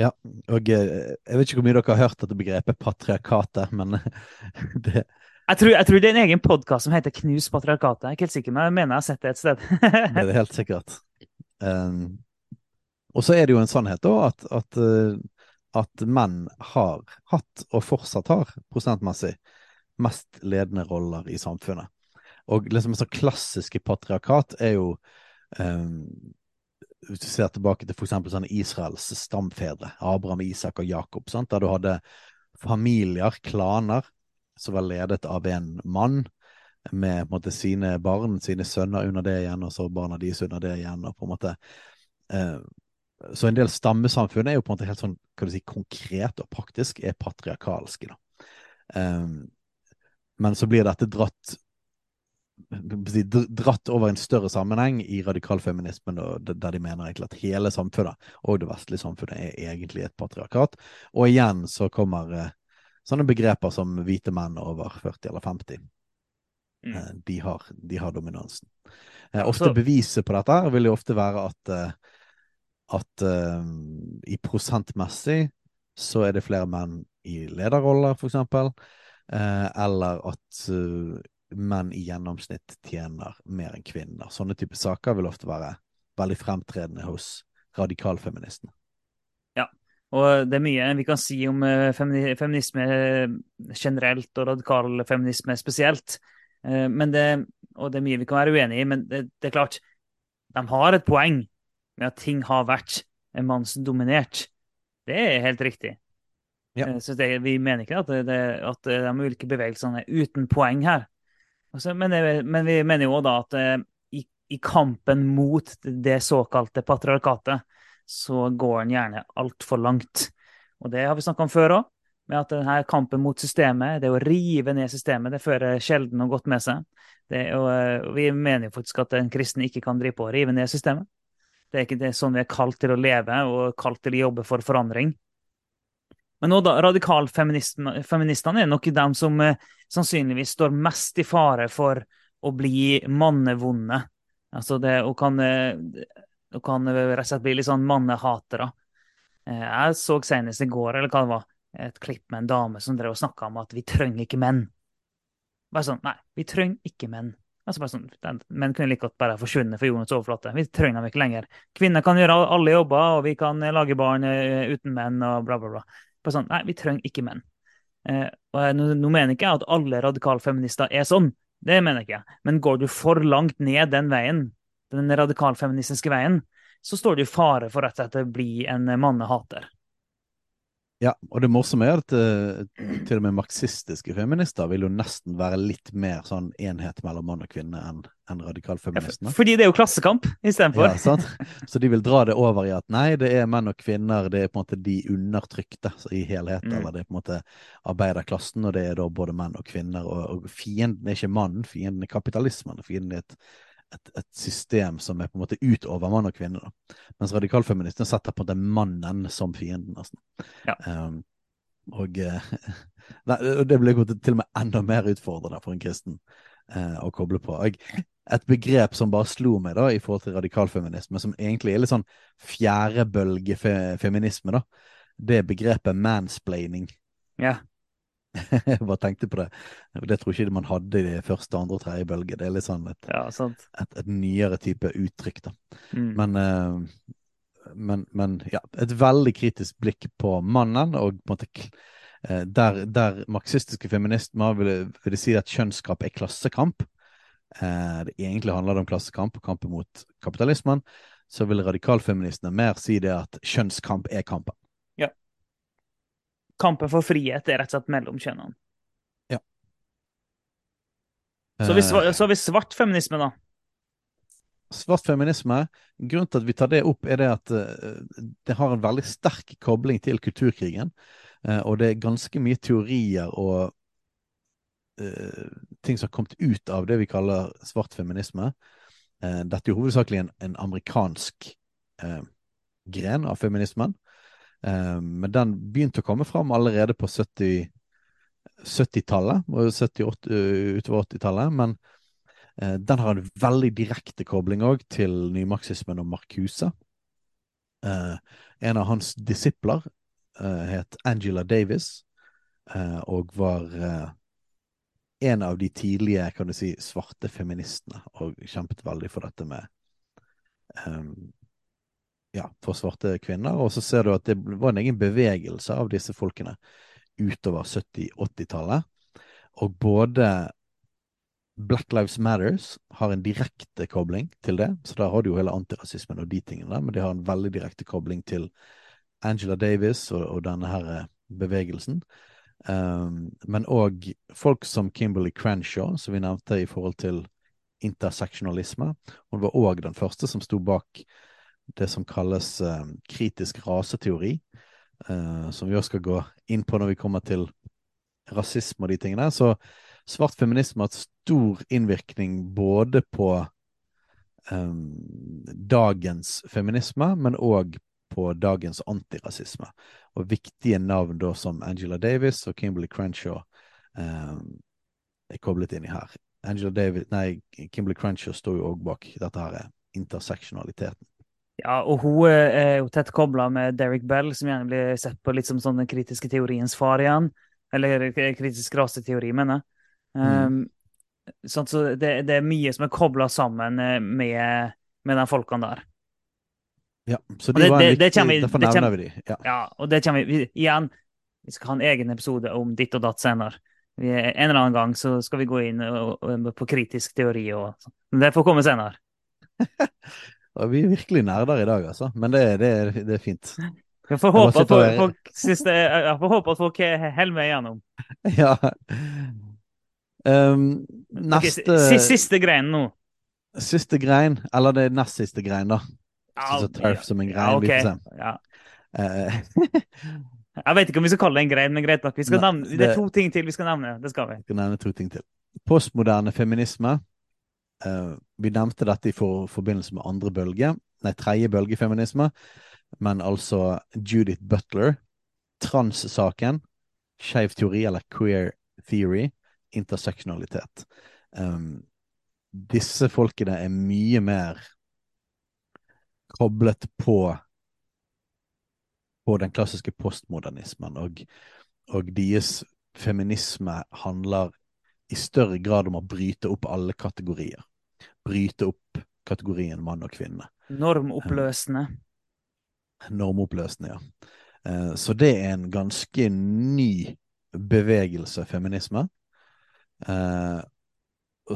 Ja, og eh, jeg vet ikke hvor mye dere har hørt dette begrepet patriarkatet, men det Jeg tror, jeg tror det er en egen podkast som heter Knus patriarkatet. Jeg er ikke helt sikker, men jeg mener jeg har sett det et sted. Det er det helt sikkert. Um, og så er det jo en sannhet da at, at, at menn har hatt, og fortsatt har, prosentmessig, mest ledende roller i samfunnet. Og liksom sånn klassiske patriarkat er jo um, Hvis du ser tilbake til eksempel sånne Israels stamfedre, Abraham, Isak og Jakob, sant? der du hadde familier, klaner, som var ledet av en mann med på en måte, sine barn, sine sønner under det igjen, og så barna deres under det igjen. og på en måte eh, Så en del stammesamfunn er jo på en måte helt sånn hva du si, konkret og praktisk, er patriarkalske. da. Eh, men så blir dette dratt dratt over en større sammenheng i radikalfeminismen, der de mener egentlig at hele samfunnet, og det vestlige samfunnet, er egentlig et patriarkat. Og igjen så kommer eh, sånne begreper som hvite menn over 40 eller 50. Mm. Eh, De, har, de har dominansen. Eh, ofte beviset på dette vil jo ofte være at, at i prosentmessig så er det flere menn i lederroller, for eksempel. Eh, eller at eh, menn i gjennomsnitt tjener mer enn kvinner. Sånne type saker vil ofte være veldig fremtredende hos radikalfeministene. Og det er mye vi kan si om eh, femini feminisme generelt og radikalfeminisme spesielt. Det, og det er mye vi kan være uenig i, men det, det er klart de har et poeng med at ting har vært mannsdominert. Det er helt riktig. Ja. Eh, Så det, vi mener ikke at, det, at de ulike bevegelsene er uten poeng her. Altså, men, det, men vi mener jo da at eh, i, i kampen mot det såkalte patriarkatet, så går den gjerne altfor langt. Og det har vi snakka om før òg, med at denne kampen mot systemet, det å rive ned systemet, det fører sjelden noe godt med seg. Det, og, vi mener jo faktisk at en kristen ikke kan drive på å rive ned systemet. Det er ikke det sånn vi er kalt til å leve og kalt til å jobbe for forandring. Men nå radikalfeministene er nok de som eh, sannsynligvis står mest i fare for å bli mannevonde. Altså det, og kan, eh, og kan eh, rett og slett bli litt sånn mannehatere. Eh, Jeg så senest i går eller hva det var, et klipp med en dame som drev og snakka om at vi trenger ikke menn. Bare sånn, Nei, vi trenger ikke menn. Altså bare sånn, Menn kunne like godt bare forsvunnet fra jordens overflate. Vi trenger dem ikke lenger. Kvinner kan gjøre alle jobber, og vi kan lage barn uten menn og bla, bla, bla. Bare sånn, Nei, vi trenger ikke menn. Eh, og nå, nå mener ikke jeg at alle radikalfeminister er sånn. det mener jeg ikke. Men går du for langt ned den veien, den radikalfeministiske veien, så står du i fare for at dette blir en mannehater. Ja, og det morsomme er at uh, til og med marxistiske feminister vil jo nesten være litt mer sånn enhet mellom mann og kvinne enn en radikalfeministene. Ja, fordi det er jo klassekamp istedenfor. Ja, sant? Så de vil dra det over i at nei, det er menn og kvinner, det er på en måte de undertrykte i helhet, mm. eller det er på en måte arbeiderklassen, og det er da både menn og kvinner. Og, og fienden er ikke mannen, fienden er kapitalismen. Fienden er et et, et, system som er på en måte utover mann og kvinne. Da. Mens radikalfeministene setter på en måte mannen som fienden, nesten. Ja. Um, og uh, nei, det blir til og med enda mer utfordrende for en kristen uh, å koble på. Og et begrep som bare slo meg da, i forhold til radikalfeminisme, som egentlig er litt sånn fjerdebølgefeminisme, da, det er begrepet mansplaining. Ja. Jeg bare tenkte på det. Det tror jeg ikke man hadde i første, andre og tredje bølge. Det er litt sånn et, ja, et, et nyere type uttrykk, da. Mm. Men, uh, men, men, ja, et veldig kritisk blikk på mannen, og på en måte uh, der, der, marxistiske feminister vil, vil si at kjønnskamp er klassekamp. Uh, det egentlig handler det om klassekamp og kampen mot kapitalismen. Så vil radikalfeministene mer si det at kjønnskamp er kampen kampen for frihet er rett og slett mellom kjønnene. Ja. Så, har vi svart feminisme, da. Svart feminisme, grunnen til at vi tar det opp, er det at uh, det har en veldig sterk kobling til kulturkrigen. Uh, og det er ganske mye teorier og uh, ting som har kommet ut av det vi kaller svart feminisme. dette er jo hovedsakelig en, en amerikansk gren av feminismen. Eh, men den begynte å komme fram allerede på 70 70-tallet, 70, utover 80-tallet. Men eh, den har en veldig direkte kobling òg til nymarxismen og Marcuse. Eh, en av hans disipler het Angela Davis, og var en av de tidlige kan du si, svarte feministene, og kjempet veldig for dette med ja, for svarte kvinner. Og så ser du at det var en egen bevegelse av disse folkene utover 70-80-tallet. Og både Black Lives Matters har en direkte kobling til det, så der har du jo hele antirasismen og de tingene, men de har en veldig direkte kobling til Angela Davis og, og denne her eh, bevegelsen. Um, men òg folk som Kimberly Crenshaw, som vi nevnte i forhold til interseksjonalisme. Hun var òg den første som sto bak det som kalles uh, kritisk raseteori, uh, som vi også skal gå inn på når vi kommer til rasisme og de tingene. Så svart feminisme har hatt stor innvirkning både på um, dagens feminisme, men òg på dagens antirasisme. Og viktige navn da som Angela Davis og Kimberly Crenshaw um, er koblet inn i her. Angela Davis, nei, Kimberly Crenshaw står jo òg bak dette her interseksjonaliteten. Ja, og hun er jo tett kobla med Derek Bell, som gjerne blir sett på litt som sånn den kritiske teoriens far igjen. Eller kritisk raseteori, mener jeg. Mm. Um, sånn, så det, det, er mye som er kobla sammen eh, med, med de folkene der. Ja, så de det, var en viktig, vi, derfor nevner vi de. Ja. ja, og det kommer vi igjen. Vi skal ha en egen episode om ditt og datt senere. Vi, en eller annen gang så skal vi gå inn og, og, på kritisk teori og sånn. Men det får komme senere. Vi er virkelig nerder i dag, altså. Men det, det, det er fint. Jeg får håpe, at folk, folk, siste, jeg får håpe at folk holder meg igjennom. Ja. Um, neste okay, Siste grein nå. Siste grein, eller det er nest siste grein, da. Så turf som en grein. Okay. ja. Uh, jeg vet ikke om vi skal kalle det en grein, men greit nok. Det, er to ting til vi skal nevne. Det skal vi. vi skal nevne to ting til. Postmoderne feminisme vi nevnte dette i for, forbindelse med andre bølge, nei, tredje bølge feminisme, men altså Judith Butler, trans-saken, skeiv teori eller queer theory, interseksjonalitet. Um, disse folkene er mye mer koblet på på den klassiske postmodernismen, og, og deres feminisme handler i større grad om å bryte opp alle kategorier bryte opp kategorien mann og kvinne. Normoppløsende. Normoppløsende, ja. Eh, så det er en ganske ny bevegelse, feminisme. Eh,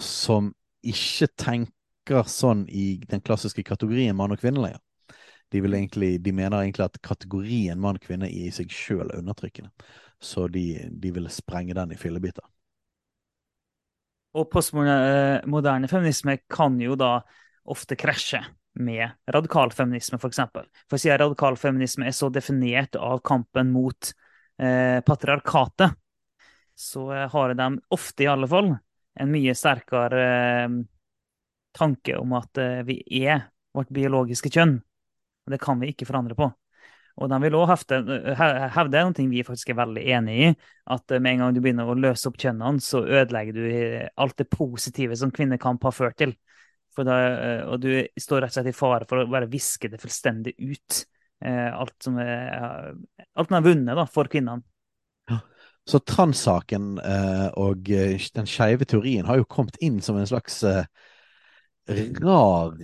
som ikke tenker sånn i den klassiske kategorien mann og kvinne lenger. De, de mener egentlig at kategorien mann og kvinne i seg sjøl er undertrykkende. Så de, de vil sprenge den i fillebiter. Og postmoderne feminisme kan jo da ofte krasje med radikal feminisme, f.eks. For, for siden radikal feminisme er så definert av kampen mot eh, patriarkatet, så eh, har de ofte, i alle fall, en mye sterkere eh, tanke om at eh, vi er vårt biologiske kjønn. Og det kan vi ikke forandre på. Og de vil òg hevde noe vi faktisk er veldig enig i, at med en gang du begynner å løse opp kjønnene, så ødelegger du alt det positive som kvinnekamp har ført til. Da, eh, og du står rett og slett i fare for å bare viske det fullstendig ut. Eh, alt som er, alt man har vunnet da, for kvinnene. Ja. Så transsaken eh, og den skeive teorien har jo kommet inn som en slags rar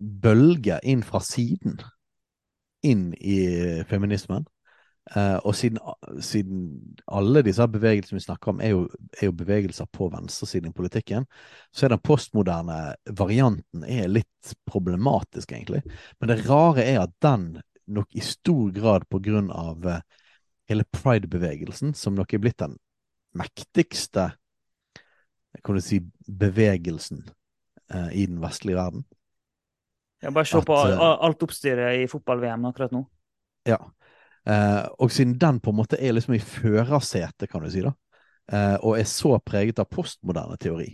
bølge inn fra siden. Inn i feminismen. Uh, og siden, siden, alle disse bevegelsene vi snakker om, er jo, er jo bevegelser på venstresiden i politikken, så er den postmoderne varianten litt problematisk, egentlig. Men det rare er at den nok i stor grad på grunn av uh, hele pride-bevegelsen, som nok er blitt den mektigste kan du si, bevegelsen uh, i den vestlige verden. Ja, bare se på alt oppstyret i fotball-VM akkurat nå. Ja. Eh, og siden den på en måte er liksom i førersetet, kan du si, da, eh, og er så preget av postmoderne teori,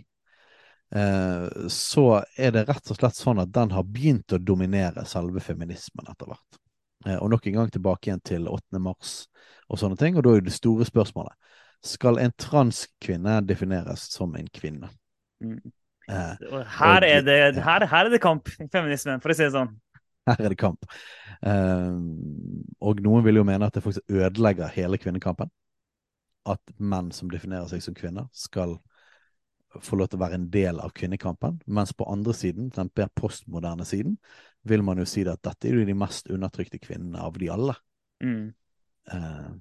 eh, så er det rett og slett sånn at den har begynt å dominere selve feminismen etter hvert. og nok en gang tilbake igjen til 8. mars og sånne ting, og da er det store spørsmålet skal en transkvinne defineres som en kvinne? Mm. Her, er det, her, her er det kamp i feminismen, for å si det sånn. Her er det kamp. Uh, og noen vil jo mene at det faktisk ødelegger hele kvinnekampen. At menn som definerer seg som kvinner, skal få lov til å være en del av kvinnekampen. Mens på andre siden, den mer postmoderne siden, vil man jo si at dette er jo de mest undertrykte kvinnene av de alle. Mm. Uh,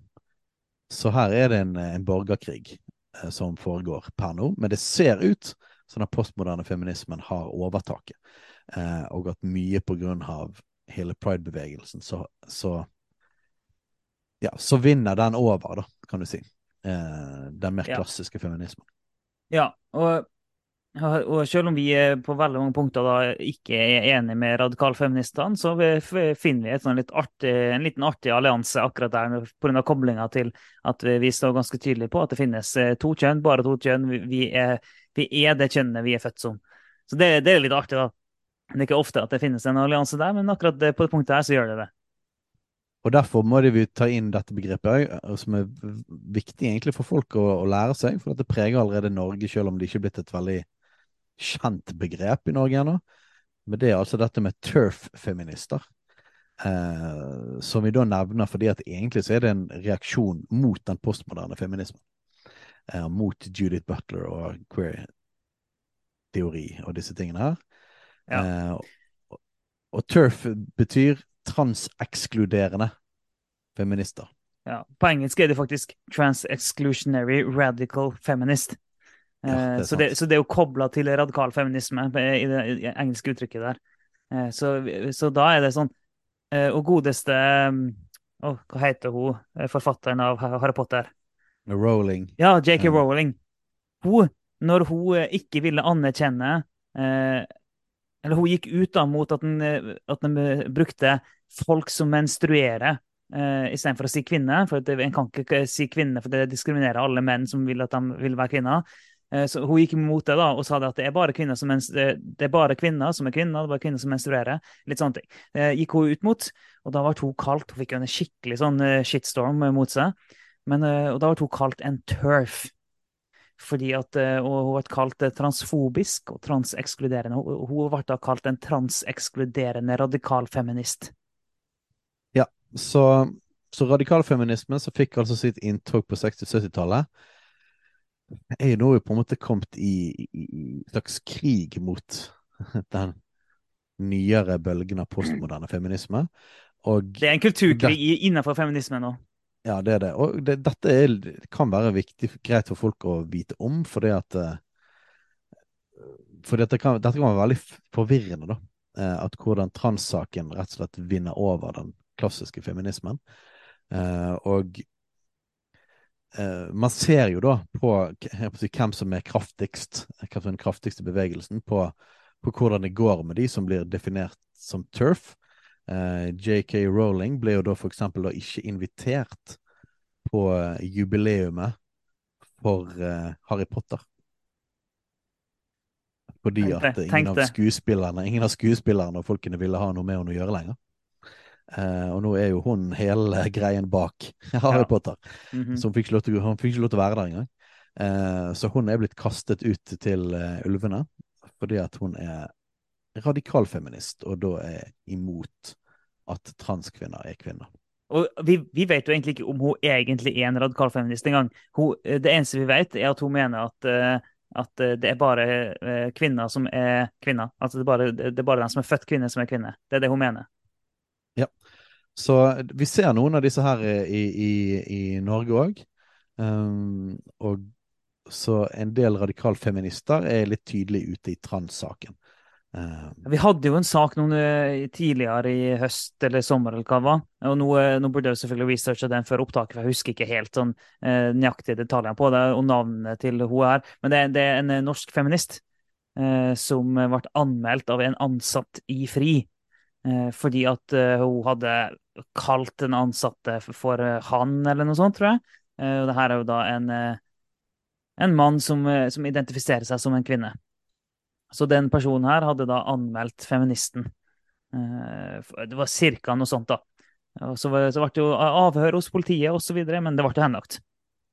så her er det en, en borgerkrig som foregår per nå. Men det ser ut som den postmoderne feminismen har overtaket. Eh, og at mye på grunn av hele pride-bevegelsen, så, så, Ja, så vinner den over, da, kan du si. Eh, den mer klassiske ja. feminismen. Ja, og, og, selv om vi på veldig mange punkter da ikke er enige med radikalfeministene, så finner vi et, sånn artig, en liten artig allianse akkurat der pga. koblinga til at vi står ganske tydelig på at det finnes eh, to kjønn, bare to kjønn. Vi er, vi er det kjønnet vi er født som. Så det, det er litt artig, da. Det er ikke ofte at det finnes en allianse der, men akkurat på det punktet her så gjør det det. Og Derfor må vi ta inn dette begrepet som er viktig egentlig for folk å, å lære seg. For det preger allerede Norge, selv om det ikke er blitt et veldig kjent begrep i Norge ennå. Men det er altså dette med turf-feminister. Eh, som vi da nevner fordi at egentlig så er det en reaksjon mot den postmoderne feminismen. Eh, mot Judith Butler og queer-teori og disse tingene her. Ja. Eh, og, TERF betyr transekskluderende feminister. Ja, På engelsk er det faktisk Trans-exclusionary radical feminist. Ja, det eh, så, det, så, det, er jo kobla til radikal feminisme i det, engelske uttrykket der. Eh, så, så, da er det sånn Og godeste oh, Hva heter hun, forfatteren av Harry Potter? Rowling. Ja, JK Rowling. Hun, når hun ikke ville anerkjenne eh, eller hun gikk ut da mot at den, eh, at den eh, brukte folk som menstruerer, eh, istedenfor å si kvinne. For en kan ikke si kvinne, for det diskriminerer alle menn som vil at de vil være kvinner. Eh, så hun gikk imot det da, og sa at det er bare kvinner som, det er bare kvinner som er kvinner, det er bare kvinner som menstruerer. Litt sånne ting. Eh, gikk hun ut mot, og da ble hun kalt Hun fikk jo en skikkelig sånn shitstorm mot seg. Men, og da ble hun kalt en turf fordi at og hun ble kalt eh, transfobisk og transekskluderende. Hun ble da kalt en transekskluderende radikalfeminist. Ja, så, så radikalfeminismen, som fikk altså sitt inntog på 60-70-tallet, er jo nå på en måte kommet i, i, i slags krig mot den nyere bølgen av postmoderne feminisme. Og det er en kulturkrig innenfor feminismen nå. Ja, det er det. Og det, dette er, kan være viktig, greit for folk å vite om, for at uh, for dette kan, dette kan være veldig forvirrende, da. Eh, at hvordan transsaken rett og slett vinner over den klassiske feminismen. Eh, og eh, man ser jo da på, si, hvem som er kraftigst, hvem som er den kraftigste bevegelsen, på, på, hvordan det går med de som blir definert som turf. Eh, JK Rowling ble jo da for eksempel da ikke invitert på eh, jubileumet for eh, Harry Potter. Fordi at ingen av, skuespillerne, ingen av skuespillerne og folkene ville ha noe med henne å gjøre lenger. Uh, og nå er jo hun hele greien bak Harry ja. Potter. Mm -hmm. Så hun fikk, til, hun fikk, ikke lov til å være der engang. Uh, så hun er blitt kastet ut til uh, ulvene fordi at hun er radikalfeminist, og da er imot at transkvinner er kvinner. Og vi, vi, vet jo egentlig ikke om hun egentlig er en radikalfeminist engang. Det eneste vi vet, er at hun mener at at eh, det er bare eh, kvinner som er kvinner. Altså det er, bare, det er bare den som er født kvinne, som er kvinne. Det er det hun mener. Ja. Så vi ser noen av disse her i, i, i Norge òg. Um, og så en del radikalfeminister er litt tydelig ute i trans-saken. Uh, vi hadde jo en sak noen uh, tidligere i høst eller sommer, eller hva. Og nå, uh, nå burde jeg selvfølgelig researche den før opptaket, for jeg husker ikke helt sånn nøyaktige detaljene på det og navnet til hun her. Men det, det er en norsk feminist som ble anmeldt av en ansatt i FRI. fordi at hun hadde kalt den ansatte for han, eller noe sånt, tror jeg. og det her er jo da en, en mann som, som identifiserer seg som en kvinne. Så den personen her hadde da anmeldt feministen. Eh, det var cirka noe sånt, da. Og så, ble det jo avhør hos politiet osv., men det ble henlagt.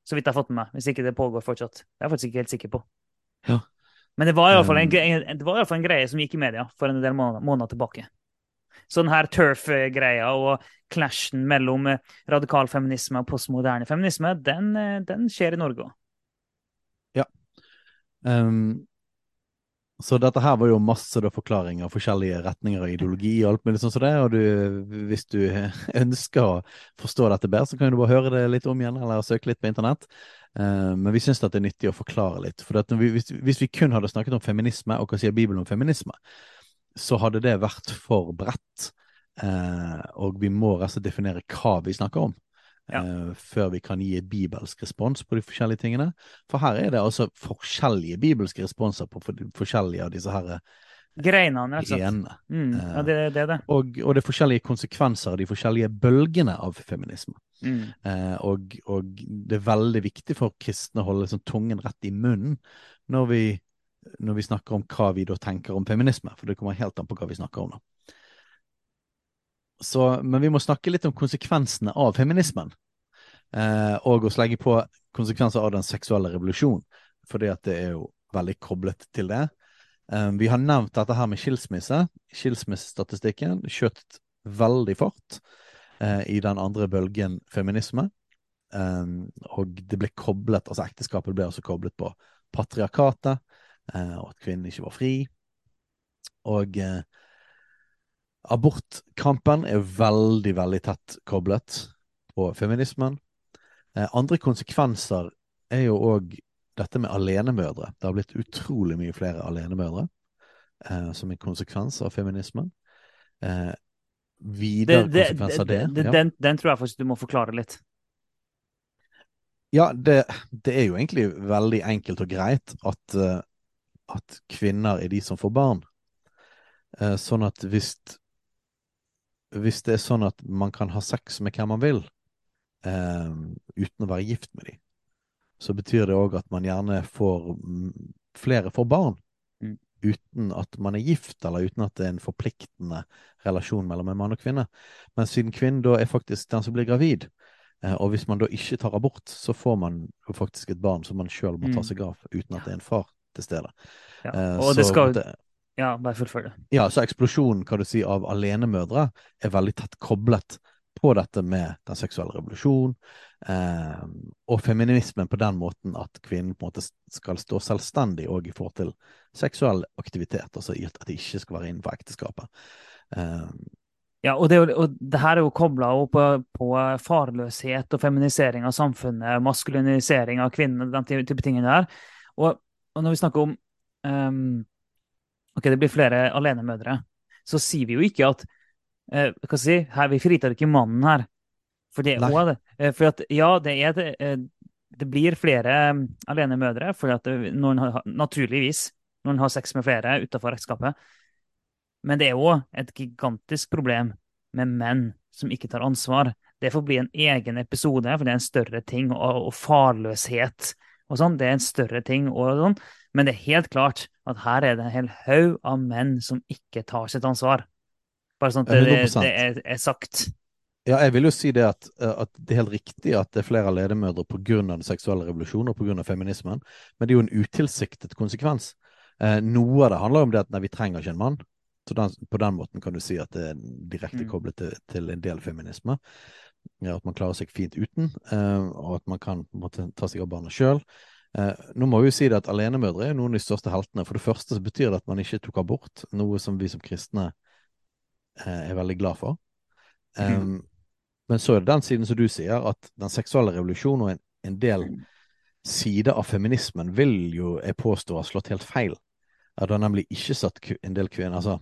Så vidt jeg har fått med meg. Hvis ikke det pågår fortsatt. Det er jeg faktisk ikke helt sikker på. Ja. Men det var iallfall en, um, det var en greie som gikk i media for en del måneder, måneder tilbake. Så denne turf-greia og clashen mellom eh, radikal feminisme og postmoderne feminisme, den, eh, den skjer i Norge òg. Ja. Um, så dette her var jo masse da, forklaringer, forskjellige retninger av ideologi og alt mulig sånn som det. Og du, hvis du ønsker å forstå dette bedre, så kan du bare høre det litt om igjen, eller søke litt på internett. Uh, men vi syns det er nyttig å forklare litt. For vi, hvis, hvis, vi kun hadde snakket om feminisme, og hva sier Bibelen om feminisme, så hadde det vært for bredt. Uh, og vi må rett og slett definere hva vi snakker om ja. uh, før vi kan gi bibelsk respons på de forskjellige tingene. For her er det altså forskjellige bibelske responser på for, forskjellige av disse her eh, Greinene, rett og slett. Mm, ja, det, det, det. Og, og, det er forskjellige konsekvenser av de forskjellige bølgene av feminisme. Mm. Eh, og, og, det er veldig viktig for kristne å holde sånn tungen rett i munnen når vi, når vi snakker om hva vi da tenker om feminisme, for det kommer helt an på hva vi snakker om. da. Så, men vi må snakke litt om konsekvensene av feminismen. Eh, og å legge på konsekvenser av den seksuelle revolusjonen, fordi at det er jo veldig koblet til det. Eh, vi har nevnt dette her med skilsmisse. Skilsmissestatistikken skjøt veldig fart eh, i den andre bølgen feminisme. Eh, og det ble koblet, altså ekteskapet ble også koblet på patriarkatet, eh, og at kvinnen ikke var fri. Og eh, Abortkampen er veldig, veldig tett koblet på feminismen. Eh, andre konsekvenser er jo òg dette med alenemødre. Det har blitt utrolig mye flere alenemødre eh, som en konsekvens av feminismen. Eh, videre det, det, konsekvenser av det. det ja. den, den, tror jeg faktisk du må forklare litt. Ja, det, det er jo egentlig veldig enkelt og greit at, uh, at kvinner er de som får barn. Uh, sånn at hvis hvis det er sånn at man kan ha sex med hvem man vil, eh, uten å være gift med dem, så betyr det òg at man gjerne får flere får barn mm. uten at man er gift, eller uten at det er en forpliktende relasjon mellom en mann og kvinne. Men siden kvinnen da er faktisk den som blir gravid, eh, og hvis man da ikke tar abort, så får man jo faktisk et barn som man sjøl må ta mm. seg av, uten at det er en far til stede. Ja. Eh, og det skal, det, ja, bare fullfør det. Ja, så eksplosjonen kan du si, av alenemødre er veldig tett koblet på dette med den seksuelle revolusjonen eh, og feminismen på den måten at kvinnen på en måte skal stå selvstendig òg i forhold til seksuell aktivitet, altså at de ikke skal være innenfor ekteskapet. Eh, ja, og det, og det, her er jo kobla på, på, farløshet og feminisering av samfunnet, maskulinisering av kvinner, den type tingene der. Og, og når vi snakker om um, ok, det blir flere alenemødre, så sier vi jo ikke at eh, hva si, her, Vi fritar ikke mannen her. For det det. Eh, For at, ja, det er det, eh, det blir flere mm, alenemødre, for at noen har, naturligvis noen har sex med flere utenfor ekteskapet. Men det er òg et gigantisk problem med menn som ikke tar ansvar. Det får bli en egen episode, for det er en større ting. Og, og farløshet og sånn, det er en større ting. Og sånn. Men det er helt klart at her er det en hel haug av menn som ikke tar sitt ansvar. Bare sånn at det, 100%. det er, er sagt. Ja, jeg vil jo si det at, eh, at det er helt riktig at det er flere ledemødre pga. den seksuelle revolusjonen og pga. feminismen, men det er jo en utilsiktet konsekvens. Eh, noe av det handler om det at nei, vi trenger ikke en mann. Så den, på den måten kan du si at det er direkte Mm. koblet til, til en del feminisme. Ja, at man klarer seg fint uten, eh, og at man kan måtte, ta seg av barna sjøl. Eh, nå må vi jo si det at alenemødre er noen av de største heltene. For det første så betyr det at man ikke tok abort, noe som vi som kristne eh, er veldig glad for. Um, men så er det den siden som du sier, at den seksuelle revolusjonen og en, en del sider av feminismen vil jo jeg påstå har slått helt feil. At det har nemlig ikke satt en del kvinner Altså,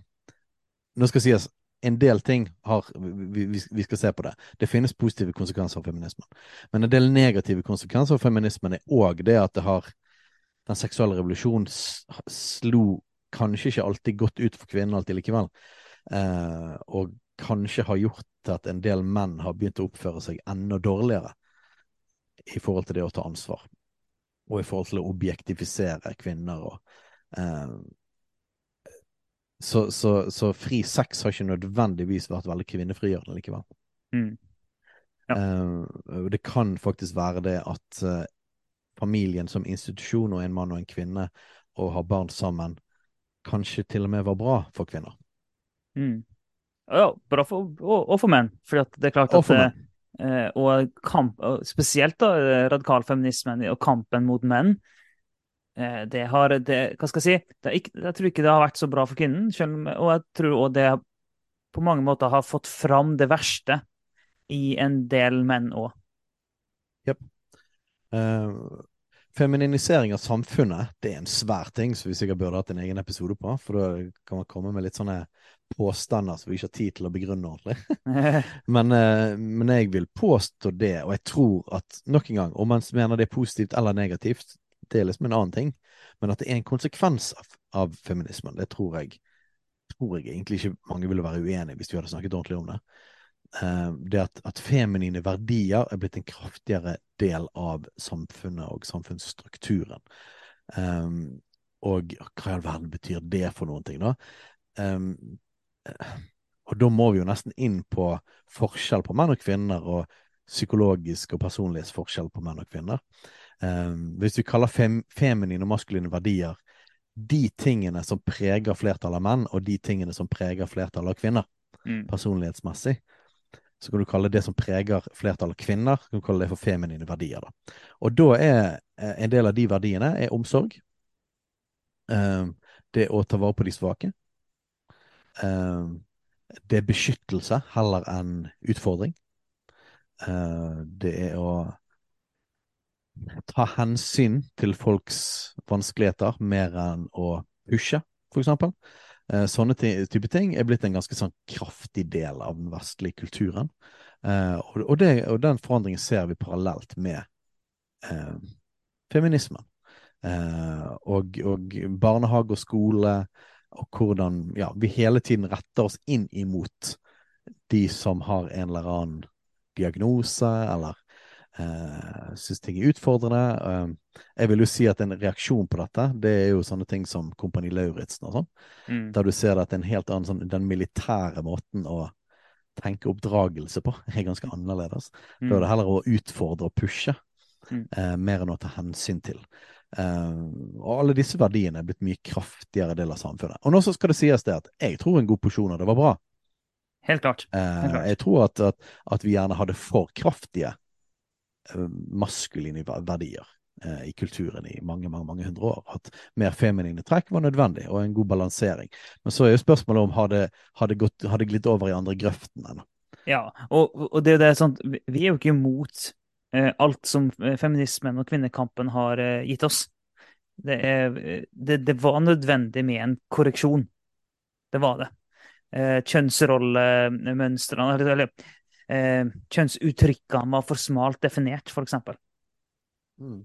nå skal sies en del ting har vi, vi, skal se på det. Det finnes positive konsekvenser av feminismen. Men en del negative konsekvenser av feminismen er òg det at det har Den seksuelle revolusjonen slo kanskje ikke alltid godt ut for kvinnen alltid likevel. Eh, og kanskje har gjort at en del menn har begynt å oppføre seg enda dårligere i forhold til det å ta ansvar. Og i forhold til å objektifisere kvinner og eh, så, så, så fri sex har ikke nødvendigvis vært veldig kvinnefrigjørende likevel. Mm. Ja. Uh, det kan faktisk være det at uh, familien som institusjon og en mann og en kvinne og har barn sammen kanskje til og med var bra for kvinner. Mm. Ja, bra for, og, og for menn. For det er klart at og, menn. eh, og kamp, og spesielt da, radikalfeminismen og kampen mot menn, det har det, Hva skal jeg si? Det ikke, jeg tror ikke det har vært så bra for kvinnen. Selv, og jeg tror også det på mange måter har fått fram det verste i en del menn òg. Eh, femininisering av samfunnet det er en svær ting som vi sikkert burde hatt en egen episode på. For da kan man komme med litt sånne påstander som vi ikke har tid til å begrunne ordentlig. Men, uh, men jeg vil påstå det, og jeg tror at nok en gang, om man mener det er positivt eller negativt, det er liksom en annen ting. Men at det er en konsekvens av, av feminismen, det tror jeg tror jeg egentlig ikke mange ville være uenig i hvis vi hadde snakket ordentlig om det. Eh, det at, at feminine verdier er blitt en kraftigere del av samfunnet og samfunnsstrukturen. Um, og hva i all verden betyr det for noen ting, da? Um, og da må vi jo nesten inn på forskjell på menn og kvinner, og psykologisk og personlighetsforskjell på menn og kvinner. Um, hvis vi kaller fem, feminine og maskuline verdier de tingene som preger flertallet av menn, og de tingene som preger flertallet av kvinner, Mm. personlighetsmessig, så kan du kalle det som preger flertallet av kvinner, kan du kalle det for feminine verdier. Da. Og da er eh, en del av de verdiene er omsorg. Um, det å ta vare på de svake. Um, det er beskyttelse heller enn utfordring. Uh, det er å ta hensyn til folks vanskeligheter mer enn å pushe, for eksempel. Eh, sånne type ting er blitt en ganske sånn kraftig del av den vestlige kulturen. Eh, og, det, og den forandringen ser vi parallelt med eh, feminismen. Eh, og, og barnehage og skole, og hvordan ja, vi hele tiden retter oss inn imot de som har en eller annen diagnose, eller eh, syns ting er utfordrende. Uh, jeg vil jo si at en reaksjon på dette, det er jo sånne ting som Kompani Lauritzen og sånn, Mm. der du ser at en helt annen sånn, den militære måten å tenke oppdragelse på er ganske annerledes. Da er det heller å utfordre og pushe, Mm. uh, mer enn å ta hensyn til. Uh, og alle disse verdiene er blitt mye kraftigere del av samfunnet. Og nå så skal det sies det at jeg tror en god porsjon av det var bra. Helt klart. Helt klart. jeg tror at, at, at vi gjerne hadde for kraftige maskuline verdier eh, i kulturen i mange, mange, mange hundre år. At mer feminine trekk var nødvendig, og en god balansering. Men så er jo spørsmålet om har det, har gått, har det over i andre grøften ennå. Ja, og, og det, det er sånn, vi er jo ikke imot eh, alt som eh, feminismen og kvinnekampen har eh, gitt oss. Det, er, det, det var nødvendig med en korreksjon. Det var det. Eh, kjønnsrollemønstrene Eller eh, kjønnsuttrykkene var for smalt definert, f.eks. Mm.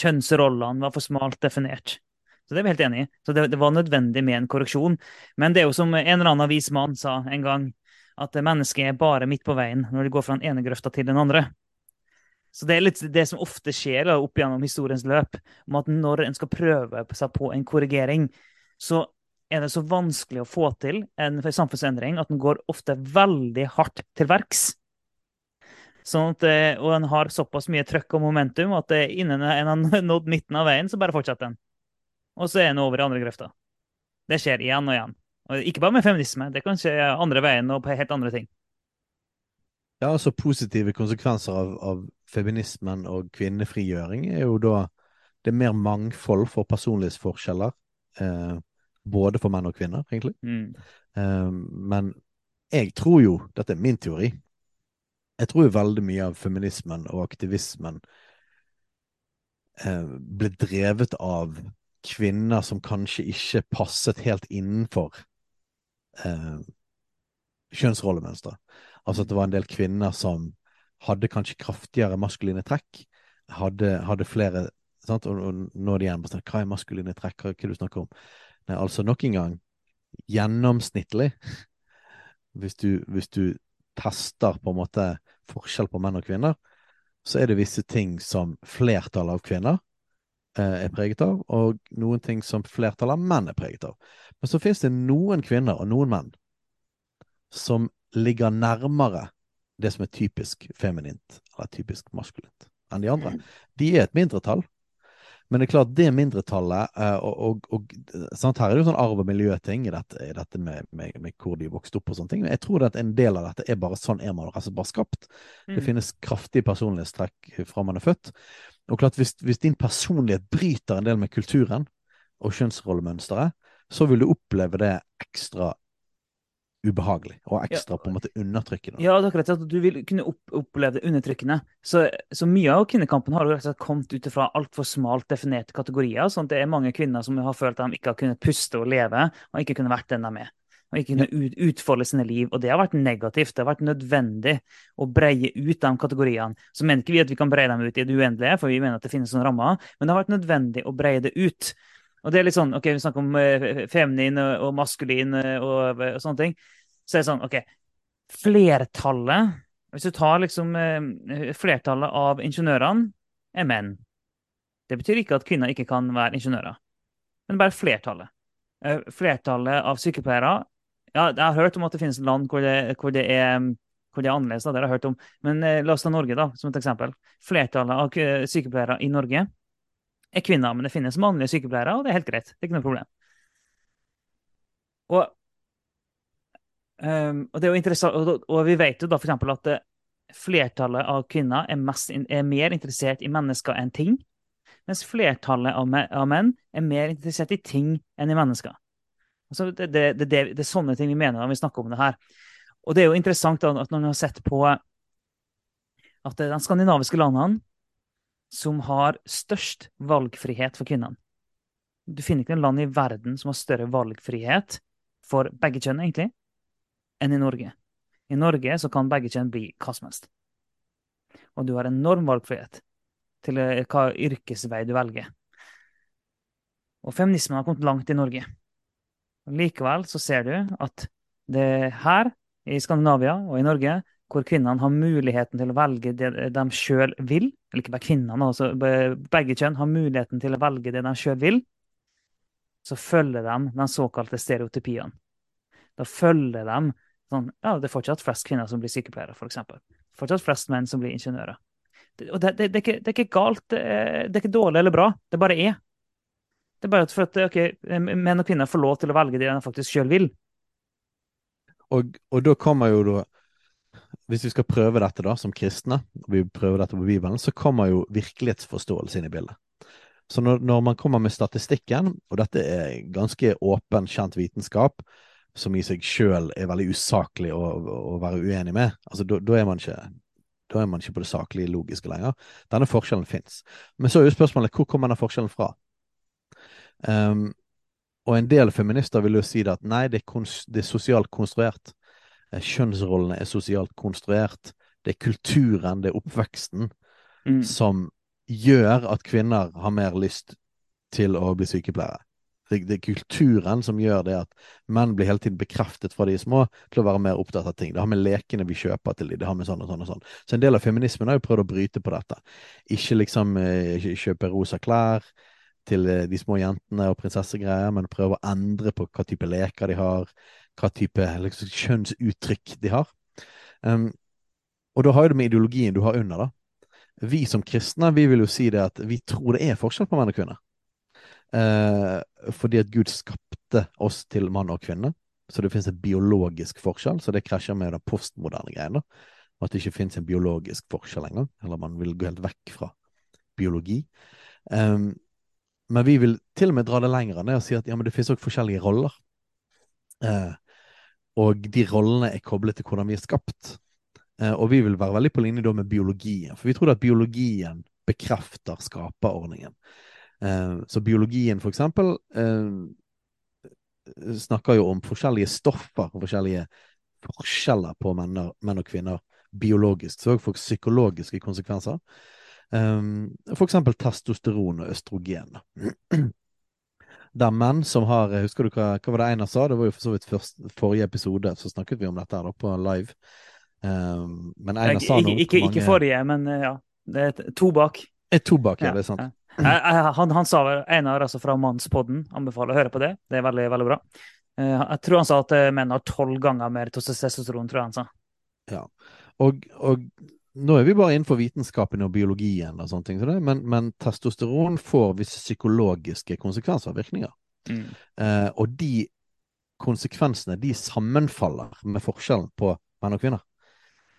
Kjønnsrollene var for smalt definert. Så det er vi helt enig i. Så det, det, var nødvendig med en korreksjon. Men det er jo som en eller annen vis mann sa en gang, at mennesket er bare midt på veien når de går fra den ene grøfta til den andre. Så det er litt det som ofte skjer da, opp gjennom historiens løp, om at når en skal prøve seg på en korrigering, så er det så vanskelig å få til en samfunnsendring at en går ofte veldig hardt til verks. Sånn at, eh, og en har såpass mye trøkk og momentum at innen en har nådd midten av veien, så bare fortsetter en. Og så er en over i andre grøfta. Det skjer igjen og igjen. Og ikke bare med feminisme, det kan skje andre veien og på helt andre ting. Ja, altså Positive konsekvenser av, av feminismen og kvinnefrigjøring er jo da det er mer mangfold for personlighetsforskjeller. Eh, både for menn og kvinner, egentlig. Mm. Eh, men jeg tror jo, dette er min teori, jeg tror veldig mye av feminismen og aktivismen eh, ble drevet av kvinner som kanskje ikke passet helt innenfor eh, kjønnsrollemønsteret. Altså at det var en del kvinner som hadde kanskje kraftigere maskuline trekk, hadde, hadde flere sant? Og, og nå er det igjen sånn, hva er maskuline trekk, hva er det du snakker om? Nei, altså nok en gang, gjennomsnittlig, hvis du, hvis du tester på en måte forskjell på menn og kvinner, så er det visse ting som flertallet av kvinner eh, er preget av, og noen ting som flertallet av menn er preget av. Men så finnes det noen kvinner og noen menn som ligger nærmere det som er typisk feminint, eller typisk maskulint, enn de andre. De er et mindretall, men det er klart, det mindretallet eh, og, og, og sant, Her er det jo sånn arv- og miljøting i dette, i dette med, med, med, hvor de vokste opp og sånne ting. Men jeg tror at en del av dette er bare sånn er man altså bare skapt. Mm. Det finnes kraftige personlighetstrekk fra man er født. Og klart, hvis, hvis, din personlighet bryter en del med kulturen og kjønnsrollemønsteret, så vil du oppleve det ekstra ubehagelig og ekstra ja. på en måte undertrykkende. Ja, det er akkurat at du vil kunne opp, oppleve det undertrykkende. Så, så, mye av kvinnekampen har rett og slett kommet ut fra altfor smalt definerte kategorier. sånn at det er mange kvinner som har følt at de ikke har kunnet puste og leve, og ikke kunne vært den de er. Og ikke kunne ut, utfolde sine liv. Og det har vært negativt. Det har vært nødvendig å breie ut de kategoriene. Så mener ikke vi at vi kan breie dem ut i det uendelige, for vi mener at det finnes noen rammer, men det har vært nødvendig å breie det ut. Og det er litt sånn, ok, Vi snakker om uh, feminin og maskulin uh, og, og, sånne ting. Så er det sånn, OK Flertallet Hvis du tar liksom uh, flertallet av ingeniørene, er menn. Det betyr ikke at kvinner ikke kan være ingeniører, men bare flertallet. flertallet av sykepleiere ja, Jeg har hørt om at det finnes land hvor det, hvor det er hvor det er annerledes. Da, det har jeg hørt om. Men la oss ta Norge da, som et eksempel. Flertallet av sykepleiere i Norge er kvinner, men det finnes mannlige sykepleiere, og det er helt greit. Det er ikke noe problem. Og, um, og det er jo interessant, og, og vi vet jo da f.eks. at eh, flertallet av kvinner er, mest, er, mer interessert i mennesker enn ting, mens flertallet av, me, av menn er mer interessert i ting enn i mennesker. Altså, det, det, det, det, er sånne ting vi mener når vi snakker om det her. Og det er jo interessant at når vi har sett på at de skandinaviske landene som har størst valgfrihet for kvinnene. Du finner ikke noe land i verden som har større valgfrihet for begge kjønn, egentlig, enn i Norge. I Norge så kan begge kjønn bli hva som helst. Og du har enorm valgfrihet til eh, hva yrkesvei du velger. Og feminismen har kommet langt i Norge. Likevel så ser du at det her i Skandinavia og i Norge hvor kvinnene har muligheten til å velge det de sjøl vil. Eller ikke bare kvinnene, altså begge kjønn har muligheten til å velge det de sjøl vil. Så følger de den såkalte stereotypiene. Da følger de sånn Ja, det er fortsatt flest kvinner som blir sykepleiere, f.eks. Fortsatt flest menn som blir ingeniører. Og det, det, det, er ikke, det, er ikke, galt, det er ikke dårlig eller bra. Det bare er. Det er bare for at okay, menn og kvinner får lov til å velge det de faktisk sjøl vil. Og, og da kommer jo da hvis vi skal prøve dette da, som kristne, og vi prøver dette på Bibelen, så kommer jo virkelighetsforståelse inn i bildet. Så når, når, man kommer med statistikken, og dette er ganske åpen, kjent vitenskap, som i seg sjøl er veldig usaklig å, å, være uenig med, altså da, er er man ikke på det saklige, logiske lenger. Denne forskjellen fins. Men så er jo spørsmålet hvor kommer denne forskjellen fra? Um, og en del feminister vil jo si det at nei, det er, det er sosialt konstruert. Eh, kjønnsrollene er sosialt konstruert. Det er kulturen, det er oppveksten, mm. som gjør at kvinner har mer lyst til å bli sykepleiere. Det, det, er kulturen som gjør det at menn blir hele tiden bekreftet fra de små til å være mer opptatt av ting. Det har med lekene vi kjøper til dem, det har med sånn og sånn og sånn. Så en del av feminismen har jo prøvd å bryte på dette. Ikke liksom eh, kjøpe rosa klær til eh, de små jentene og prinsessegreier, men prøve å endre på hva type leker de har, hva type liksom, kjønnsuttrykk de har. Um, og da har jo det med ideologien du har under, da. Vi som kristne vi vil jo si det at vi tror det er forskjell på menn og kvinner. Uh, fordi at Gud skapte oss til mann og kvinne. Så det finnes en biologisk forskjell, så det krasjer med den postmoderne greiene. Og at det ikke finnes en biologisk forskjell engang. Eller man vil gå helt vekk fra biologi. Um, men vi vil til og med dra det lenger ned og si at ja, men det finnes også forskjellige roller. Uh, og de rollene er koblet til hvordan vi er skapt. Uh, og vi vil være veldig på linje da med biologien. For vi tror at biologien bekrefter skaperordningen. Eh, så biologien, for eksempel, eh, snakker jo om forskjellige stoffer og forskjellige forskjeller på menn, og kvinner biologisk. Så òg psykologiske konsekvenser. For eksempel testosteron og østrogen. Der menn som har Husker du hva, hva var det Einar sa? Det var jo for så vidt først, forrige episode, så snakket vi om dette her da, på live. Um, men Einar sa noe ikke, mange... ikke forrige, men ja. Det er to bak. Et to bak, ja, det er sant. Ja. Han, han, sa Einar altså fra Mannspodden, anbefaler å høre på det. Det er veldig, veldig bra. Eh, jeg tror han sa at eh, menn har tolv ganger mer testosteron, tror jeg han sa. Ja, og, og, nå er vi bare innenfor vitenskapen og biologien, og sånne ting, men, men testosteron får visse psykologiske konsekvenser og virkninger. Mm. Eh, og de konsekvensene de sammenfaller med forskjellen på menn og kvinner.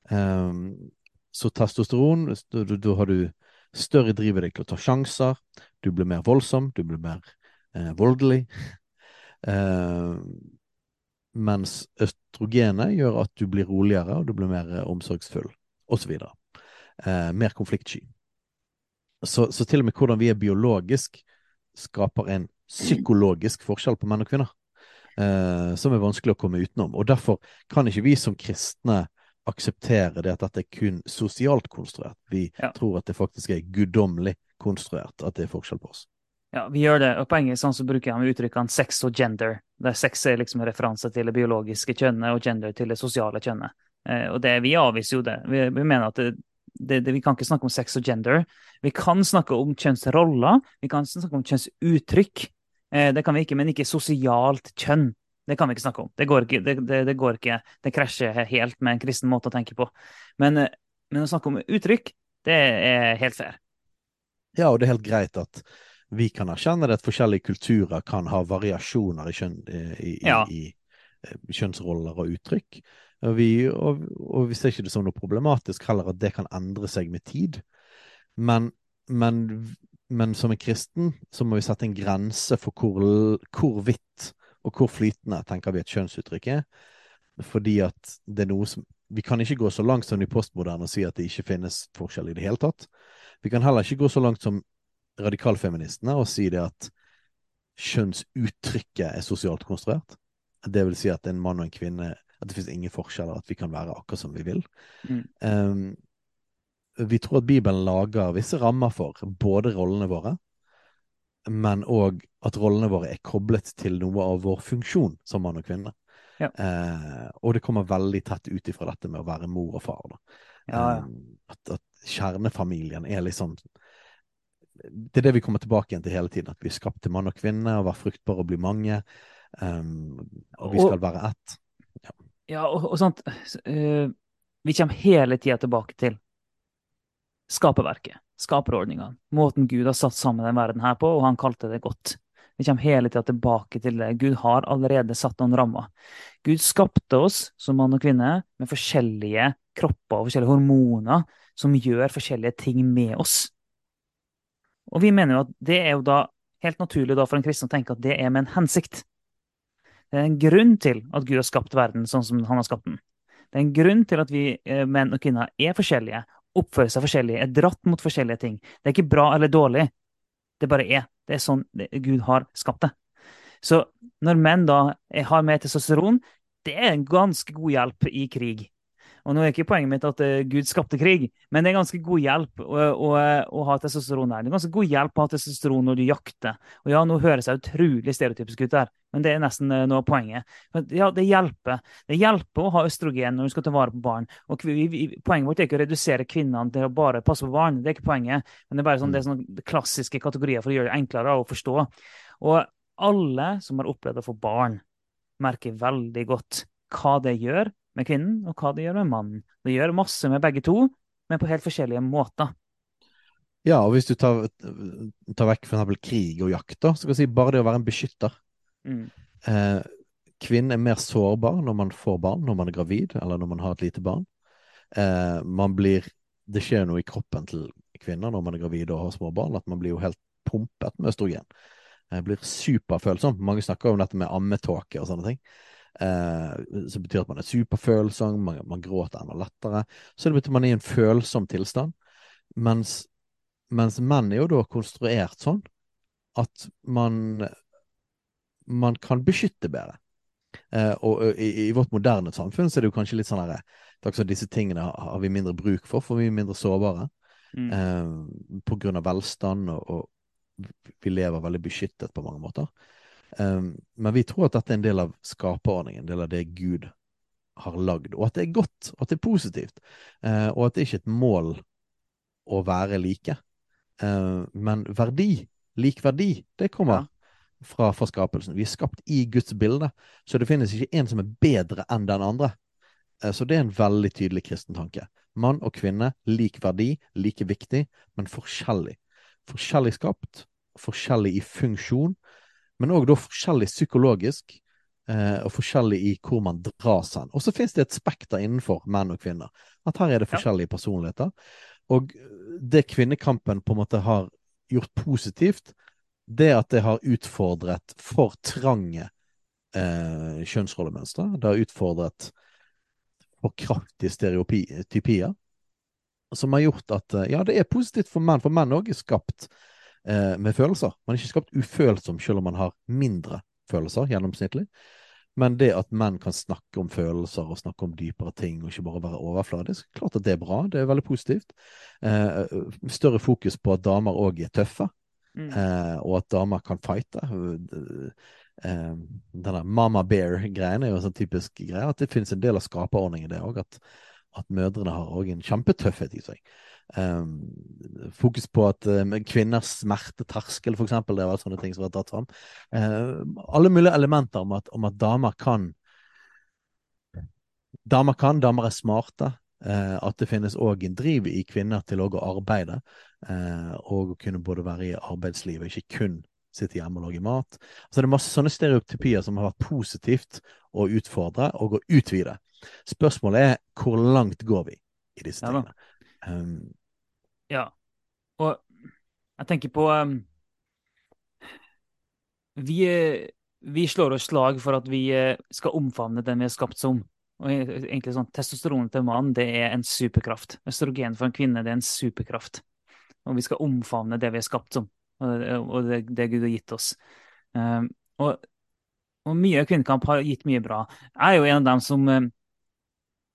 Um, så testosteron, da har du Større driv i deg til å ta sjanser. Du blir mer voldsom, du blir mer eh, voldelig. Eh, mens østrogenet gjør at du blir roligere, og du blir mer eh, omsorgsfull, osv. Eh, mer konfliktsky. Så, så, til og med hvordan vi er biologisk, skaper en psykologisk forskjell på menn og kvinner. Eh, som er vanskelig å komme utenom. Og derfor kan ikke vi som kristne akseptere det at dette er kun sosialt konstruert. Vi ja. tror at det faktisk er guddommelig konstruert, at det er forskjell på oss. Ja, vi gjør det. Og på engelsk sånn så bruker han uttrykkene sex og gender. Der sex er liksom en referanse til det biologiske kjønnet, og gender til det sosiale kjønnet. Eh, og det, vi avviser jo det. Vi, vi mener at det, det, vi kan ikke snakke om sex og gender. Vi kan snakke om kjønnsroller, vi kan snakke om kjønnsuttrykk. Eh, det kan vi ikke, men ikke sosialt kjønn. Det kan vi ikke snakke om. Det går ikke. Det, det, det, går ikke. det krasjer helt med en kristen måte å tenke på. Men, eh, men, å snakke om uttrykk, det er helt fair. Ja, og det er helt greit at vi kan erkjenne det at forskjellige kulturer kan ha variasjoner i, kjønn, i, ja. i, i eh, kjønnsroller og uttrykk. Og vi, og, og vi ser ikke det som noe problematisk heller at det kan endre seg med tid. Men, men, men som en kristen så må vi sette en grense for hvor, hvor vidt og hvor flytende tenker vi at kjønnsuttrykk er. Fordi at det er noe som Vi kan ikke gå så langt som i postmoderne og si at det ikke finnes forskjell i det hele tatt. Vi kan heller ikke gå så langt som radikalfeministene og si det at kjønnsuttrykket er sosialt konstruert. Det vil si at en mann og en kvinne At det finnes ingen forskjeller, at vi kan være akkurat som vi vil. Mm. Um, vi tror at Bibelen lager visse rammer for både rollene våre men òg at rollene våre er koblet til noe av vår funksjon som mann og kvinne. Ja. Eh, og det kommer veldig tett ut ifra dette med å være mor og far. Ja, ja. Eh, at, at, kjernefamilien er liksom Det er det vi kommer tilbake igjen til hele tiden. At vi er skapt til mann og kvinne, og være fruktbare og bli mange. Um, og vi skal og, være ett. Ja, og, og, sånt uh, Vi kommer hele tida tilbake til skaperverket skaperordningene. Måten Gud har satt sammen den verden her på, og han kalte det godt. Vi kommer hele tida tilbake til det. Gud har allerede satt noen rammer. Gud skapte oss som mann og kvinne med forskjellige kropper og forskjellige hormoner som gjør forskjellige ting med oss. Og vi mener jo at det er jo da helt naturlig for en kristen å tenke at det er med en hensikt. Det er en grunn til at Gud har skapt verden sånn som han har skapt den. Det er en grunn til at vi eh, menn og kvinner er forskjellige, oppfører seg forskjellig, er dratt mot forskjellige ting. Det er ikke bra eller dårlig. Det bare er. Det er sånn Gud har skapt det. Så når menn da har mer testosteron, det er en ganske god hjelp i krig. Og nå er ikke poenget mitt at uh, Gud skapte krig, men det er ganske god hjelp å, å, å ha testosteron her. Det er ganske god hjelp å ha testosteron når du jakter. Og ja, nå høres jeg utrolig stereotypisk ut der, men det er nesten uh, noe av poenget. Ja, det hjelper. Det hjelper å ha østrogen når du skal ta vare på barn. Og Poenget vårt er ikke å redusere kvinnene til å bare passe på barn, det er ikke poenget. Men det er bare sånn, det er sånne klassiske kategorier for å gjøre det enklere å forstå. Og alle som har opplevd å få barn, merker veldig godt hva det gjør med kvinnen, og hva det gjør med mannen. Det gjør masse med begge to, men på helt forskjellige måter. Ja, og hvis du tar, tar vekk f.eks. krig og jakt, da, så kan jeg si bare det å være en beskytter. Mm. Eh, kvinnen er mer sårbar når man får barn, når man er gravid, eller når man har et lite barn. Eh, man blir Det skjer noe i kroppen til kvinner når man er gravid og har små barn, at man blir jo helt pumpet med østrogen. Eh, blir superfølsom. Mange snakker om dette med ammetåke og sånne ting. Eh, som betyr at man er superfølsom, man, man gråter enda lettere. Så det betyr man er i en følsom tilstand. Mens, mens menn er jo da konstruert sånn at man, man kan beskytte bedre. Eh, og i, i, vårt moderne samfunn så er det jo kanskje litt sånn herre Disse tingene har, vi mindre bruk for, for vi er mindre sårbare. Mm. Eh, på grunn av velstand, og, og, vi lever veldig beskyttet på mange måter. Um, men vi tror at dette er en del av skaperordningen, en del av det Gud har lagd, og at det er godt, og at det er positivt, uh, og at det ikke er et mål å være like. Uh, men verdi, lik verdi, det kommer ja. fra, fra, skapelsen. Vi er skapt i Guds bilde, så det finnes ikke en som er bedre enn den andre. Uh, så det er en veldig tydelig kristen tanke. Mann og kvinne, lik verdi, like viktig, men forskjellig. Forskjellig skapt, forskjellig i funksjon, men òg da forskjellig psykologisk, eh, og forskjellig i hvor man dras hen. Og så finnes det et spekter innenfor menn og kvinner. At her er det forskjellige ja. personligheter. Og det kvinnekampen på en måte har gjort positivt, det at det har utfordret for trange eh, kjønnsrollemønstre. Det har utfordret for kraftige stereotypier. Som har gjort at eh, ja, det er positivt for menn, for menn òg er skapt eh, med følelser. Man er ikke skapt ufølsom selv om man har mindre følelser gjennomsnittlig. Men det at menn kan snakke om følelser og snakke om dypere ting, og ikke bare være overfladisk, klart at det er bra. Det er veldig positivt. Eh, større fokus på at damer òg er tøffe, mm. eh, og at damer kan fighte. Eh, denne Mama Bear-greien er jo en sånn typisk greie. At det finnes en del av skaperordningen, det òg. At, at, mødrene har òg en kjempetøffhet i seg. Um, fokus på at um, kvinners smerteterskel, eksempel, det var sånne ting som var tatt fram. Uh, alle mulige elementer om at, om at, damer kan Damer kan, damer er smarte. Eh, at det finnes òg en driv i kvinner til å arbeide, eh, og å kunne både være i arbeidslivet, ikke kun sitte hjemme og lage mat. Altså Det er masse sånne stereotypier som har vært positivt å utfordre og å utvide. Spørsmålet er hvor langt går vi i disse tingene? Um, ja. Og jeg tenker på um, vi, vi, slår oss slag for at vi eh, skal omfavne den vi er skapt som. Og egentlig sånn, Testosteron til mannen mann det er en superkraft. Østrogen for en kvinne det er en superkraft. Og vi skal omfavne det vi er skapt som, og det, det Gud har gitt oss. Um, og, og, mye kvinnekamp har gitt mye bra. Jeg er jo en av dem som um,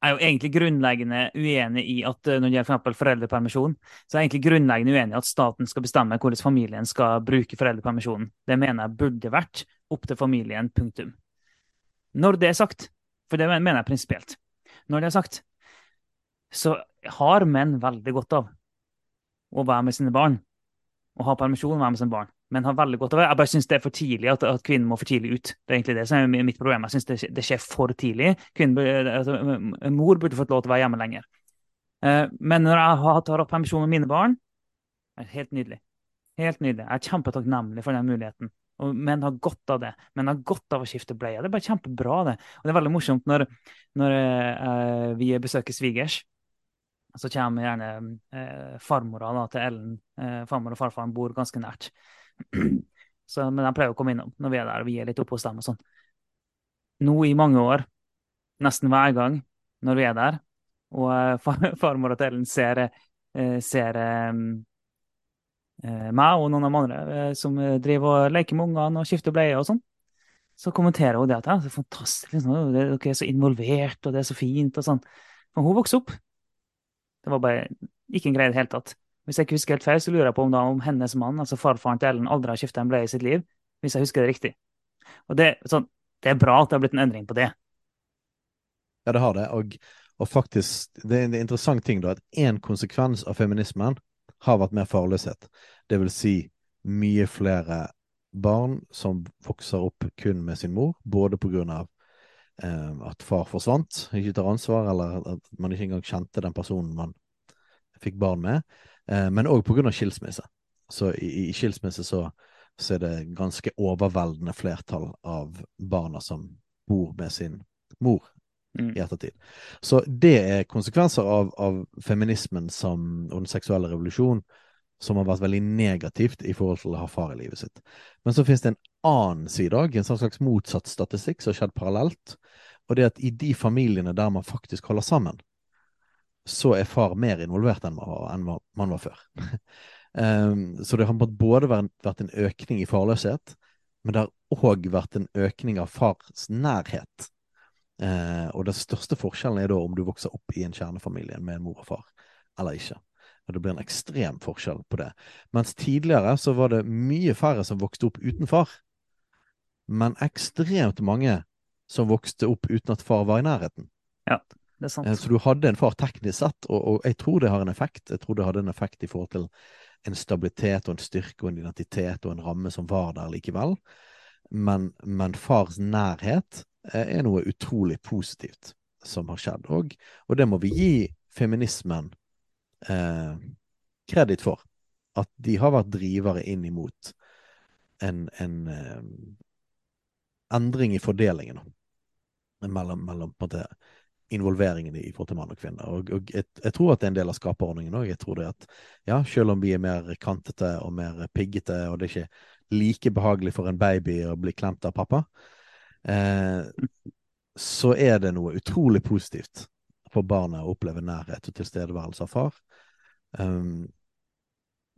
er jo egentlig grunnleggende uenig i at eh, når det gjelder for foreldrepermisjon, så er jeg egentlig grunnleggende uenig i at staten skal bestemme hvordan familien skal bruke foreldrepermisjonen. Det mener jeg burde vært opp til familien, punktum. Når det er sagt, for det mener jeg prinsipielt, når det er sagt, så har menn veldig godt av å være med sine barn, og ha permisjon og være med sine barn men har veldig godt av det. Jeg bare syns det er for tidlig at, at, kvinnen må for tidlig ut. Det er egentlig det som er mitt problem. Jeg syns det, det, skjer for tidlig. Kvinnen, altså, mor burde fått lov til å være hjemme lenger. Uh, men når jeg tatt opp permisjon med mine barn, er det helt nydelig. Helt nydelig. Jeg er kjempetakknemlig for den muligheten. Og menn har godt av det. Menn har godt av å skifte bleie. Det er bare kjempebra, det. Og det er veldig morsomt når, når uh, vi besøker svigers. Så kommer gjerne uh, farmora da, til Ellen. farmor og farfar bor ganske nært. Så, men de pleier å komme innom når vi er der og vi er litt oppe hos dem og sånn. Nå i mange år, nesten hver gang når vi er der, og far, farmor og Ellen ser, uh, ser um, eh, meg og noen av de andre eh, som eh, driver og leker med ungene og skifter bleier og sånn, så kommenterer hun det at ja, det er fantastisk, liksom, dere er så involvert, og det er så fint og sånn. Men hun vokste opp. Det var bare ikke en greie i det hele tatt. Hvis jeg ikke husker helt feil, så lurer jeg på om, da, om hennes mann, altså farfaren til Ellen, aldri har skifta en bleie i sitt liv. Hvis jeg husker det riktig. Og det, sånn, det er bra at det har blitt en endring på det. Ja, det har det. Og, og faktisk, det er en interessant ting da, at én konsekvens av feminismen har vært mer farløshet. Det vil si mye flere barn som vokser opp kun med sin mor, både på grunn av eh, at far forsvant, ikke tar ansvar, eller at man ikke engang kjente den personen man fikk barn med, men òg pga. skilsmisse. Så i, i skilsmisse så, så, er det ganske overveldende flertall av barna som bor med sin mor mm. i ettertid. Så det er konsekvenser av, av feminismen som, og den seksuelle revolusjonen som har vært veldig negativt i forhold til å ha far i livet sitt. Men så finnes det en annen side òg, en slags motsatt statistikk som har skjedd parallelt. Og det at i de familiene der man faktisk holder sammen, så er far mer involvert enn man, var før. um, så det har både vært en økning i farløshet, men det har òg vært en økning av fars nærhet. Uh, og den største forskjellen er da om du vokser opp i en kjernefamilie med en mor og far, eller ikke. Og det blir en ekstrem forskjell på det. Mens tidligere så var det mye færre som vokste opp uten far, men ekstremt mange som vokste opp uten at far var i nærheten. Ja. Det er sant. Så du hadde en far teknisk sett, og, og, jeg tror det har en effekt. Jeg tror det hadde en effekt i forhold til en stabilitet og en styrke og en identitet og en ramme som var der likevel. Men, men fars nærhet eh, er noe utrolig positivt som har skjedd. Og, og det må vi gi feminismen eh, for. At de har vært drivere inn imot en, en eh, endring i fordelingen mellom, mellom måte involveringen i forhold til mann og kvinne. Og, og jeg, jeg, tror at det er en del av skaperordningen òg. Jeg tror det at ja, selv om vi er mer kantete og mer piggete, og det er ikke like behagelig for en baby å bli klemt av pappa, eh, så er det noe utrolig positivt for barnet å oppleve nærhet og tilstedeværelse av far. Um,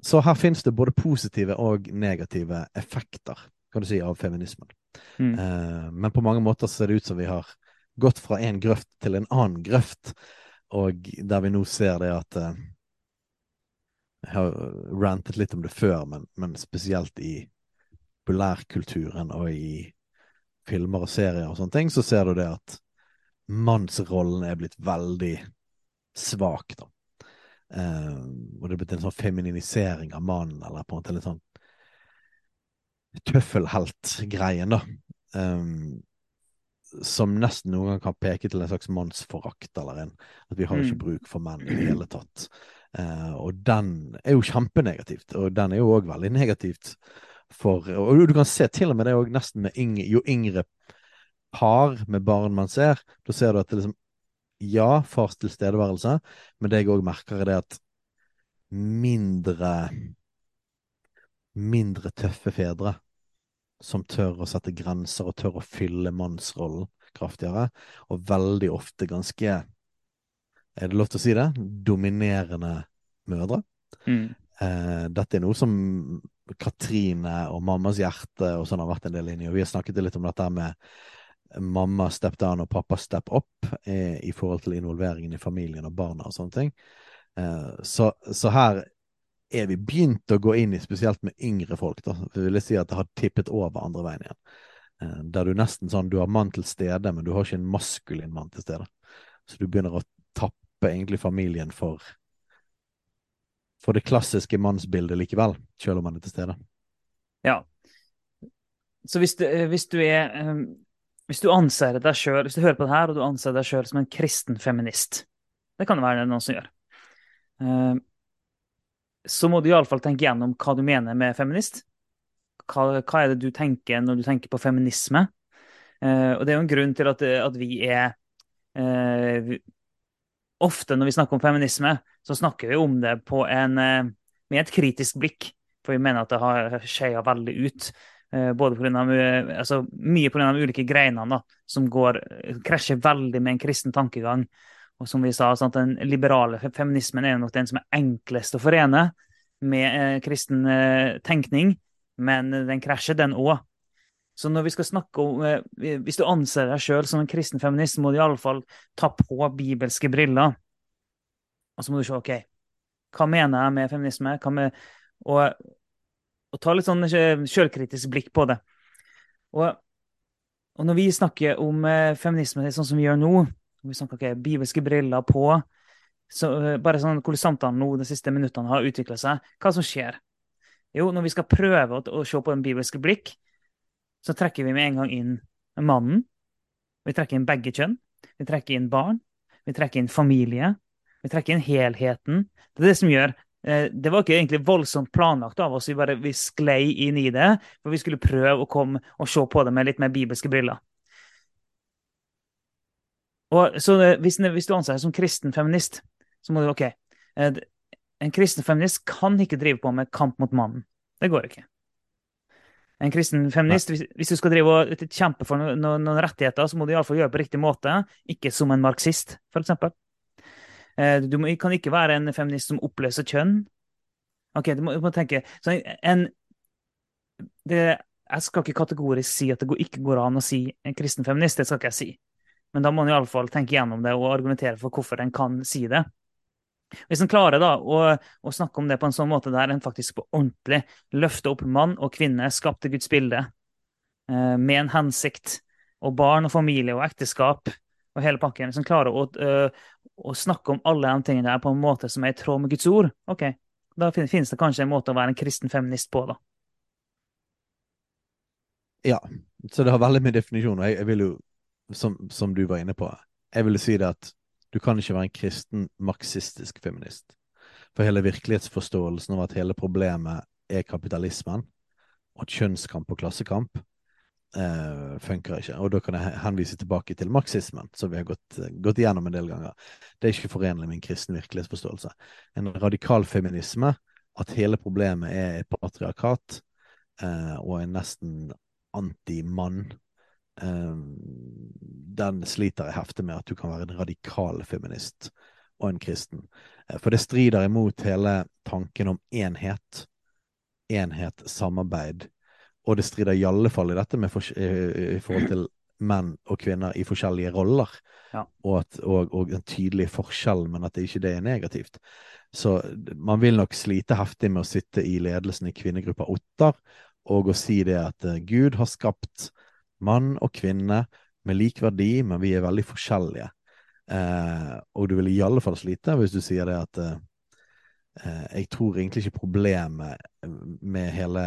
så her finnes det både positive og negative effekter, kan du si, av feminismen. Mm. Uh, men på mange måter ser det ut som vi har gått fra en grøft til en annen grøft, og der vi nå ser det at uh, Jeg har rantet litt om det før, men, men spesielt i populærkulturen og i filmer og serier og sånne ting, så ser du det at mannsrollen er blitt veldig svak, da. Uh, og det er blitt en sånn femininisering av mannen, eller på en måte litt sånn tøffelhelt-greien, da. Um, som nesten noen gang kan peke til en slags mannsforakt, eller en at vi har ikke mm. bruk for menn i det hele tatt. Eh, og den er jo kjempenegativt, og den er jo òg veldig negativt for Og du kan se til og med det òg nesten med yngre, jo yngre par med barn man ser, da ser du at det liksom Ja, fars tilstedeværelse, men det jeg òg merker, er det at mindre Mindre tøffe fedre som tør å sette grenser og tør å fylle mannsrollen kraftigere, og veldig ofte ganske Er det lov til å si det? Dominerende mødre. Mm. Eh, dette er noe som Katrine og mammas hjerte og sånn har vært en del inni, og vi har snakket litt om dette med mamma step down og pappa step up eh, i forhold til involveringen i familien og barna og sånne ting. Eh, så, så her er vi begynt å gå inn i, spesielt med yngre folk, da, vil jeg si at det har tippet over andre veien igjen. Eh, der du nesten sånn, du har mann til stede, men du har ikke en maskulin mann til stede. Så du begynner å tappe egentlig familien for for det klassiske mannsbildet likevel, selv om man er til stede. Ja. Så hvis du, eh, hvis du er um, Hvis du anser deg sjøl Hvis du hører på det her, og du anser deg sjøl som en kristen feminist Det kan det være noen som gjør. Så må du iallfall tenke gjennom hva du mener med feminist. Hva, hva, er det du tenker når du tenker på feminisme? Uh, og det er jo en grunn til at, at vi er uh, vi, Ofte når vi snakker om feminisme, så snakker vi om det en, uh, med et kritisk blikk. For vi mener at det har skeia veldig ut. både på grunn av, altså, mye pga. de ulike greinene som går, krasjer veldig med en kristen tankegang. Og som vi sa, at Den liberale feminismen er nok den som er enklest å forene. med eh, kristen eh, tenkning, men den krasjer, den òg. Så når vi skal snakke om eh, Hvis du anser deg sjøl som en kristen feminist, må du iallfall ta på bibelske briller. Og så må du se OK, hva mener jeg med feminisme? Med, og, og, ta litt sånn sjølkritisk blikk på det. Og, og, når vi snakker om eh, feminisme sånn som vi gjør nå, vi snakker okay, bibelske briller på så, eh, Bare sånn hvordan samtalen nå de siste minuttene har utvikla seg, hva som skjer? Jo, når vi skal prøve å, å se på den bibelske blikk, så trekker vi med en gang inn mannen. Vi trekker inn begge kjønn. Vi trekker inn barn. Vi trekker inn familie. Vi trekker inn helheten. Det er det som gjør eh, Det var ikke egentlig voldsomt planlagt av oss, vi bare vi sklei inn i det. For vi skulle prøve å komme og se på det med litt mer bibelske briller. Og så hvis, hvis du anser deg som kristen feminist, så må du OK. Eh, en kristen feminist kan ikke drive på med kamp mot mannen. Det går ikke. En kristen feminist, hvis, hvis, du skal drive og kjempe for noen, noen, rettigheter, så må du iallfall gjøre det på riktig måte, ikke som en marxist, f.eks. Eh, du må, kan ikke være en feminist som oppløser kjønn. Ok, Du må, du må tenke en, det, Jeg skal ikke kategorisk si at det ikke går an å si en kristen feminist, det skal ikke jeg si. Men da må en iallfall tenke gjennom det og argumentere for hvorfor en kan si det. Hvis en klarer da å, å, snakke om det på en sånn måte der en faktisk på ordentlig løfter opp mann og kvinne skapt til Guds bilde, eh, med en hensikt, og barn og familie og ekteskap og hele pakken, hvis en klarer å, å, å, snakke om alle de tingene der på en måte som er i tråd med Guds ord, ok, da finnes det kanskje en måte å være en kristen feminist på, da. Ja, så det har veldig mye definisjon, og jeg, jeg vil jo, som, som du var inne på, jeg vil si det at du kan ikke være en kristen marxistisk feminist. For hele virkelighetsforståelsen av at hele problemet er kapitalismen, og at kjønnskamp og klassekamp eh, funker ikke. Og da kan jeg henvise tilbake til marxismen, som vi har gått, gått igjennom en del ganger. Det er ikke forenlig med en kristen virkelighetsforståelse. En radikal feminisme, at hele problemet er patriarkat eh, og en nesten anti-mann den sliter jeg heftig med, at du kan være en radikal feminist og en kristen. Eh, for det strider imot hele tanken om enhet. Enhet, samarbeid. Og det strider i alle fall i dette med for, i, forhold til menn og kvinner i forskjellige roller. Ja. Og, at, og, og, den tydelige forskjellen, men at det ikke det er negativt. Så man vil nok slite heftig med å sitte i ledelsen i kvinnegruppa Ottar og å si det at uh, Gud har skapt mann og kvinne med lik verdi, men vi er veldig forskjellige. Eh, og du vil i alle fall slite hvis du sier det at eh, eh, jeg tror egentlig ikke problemet med hele,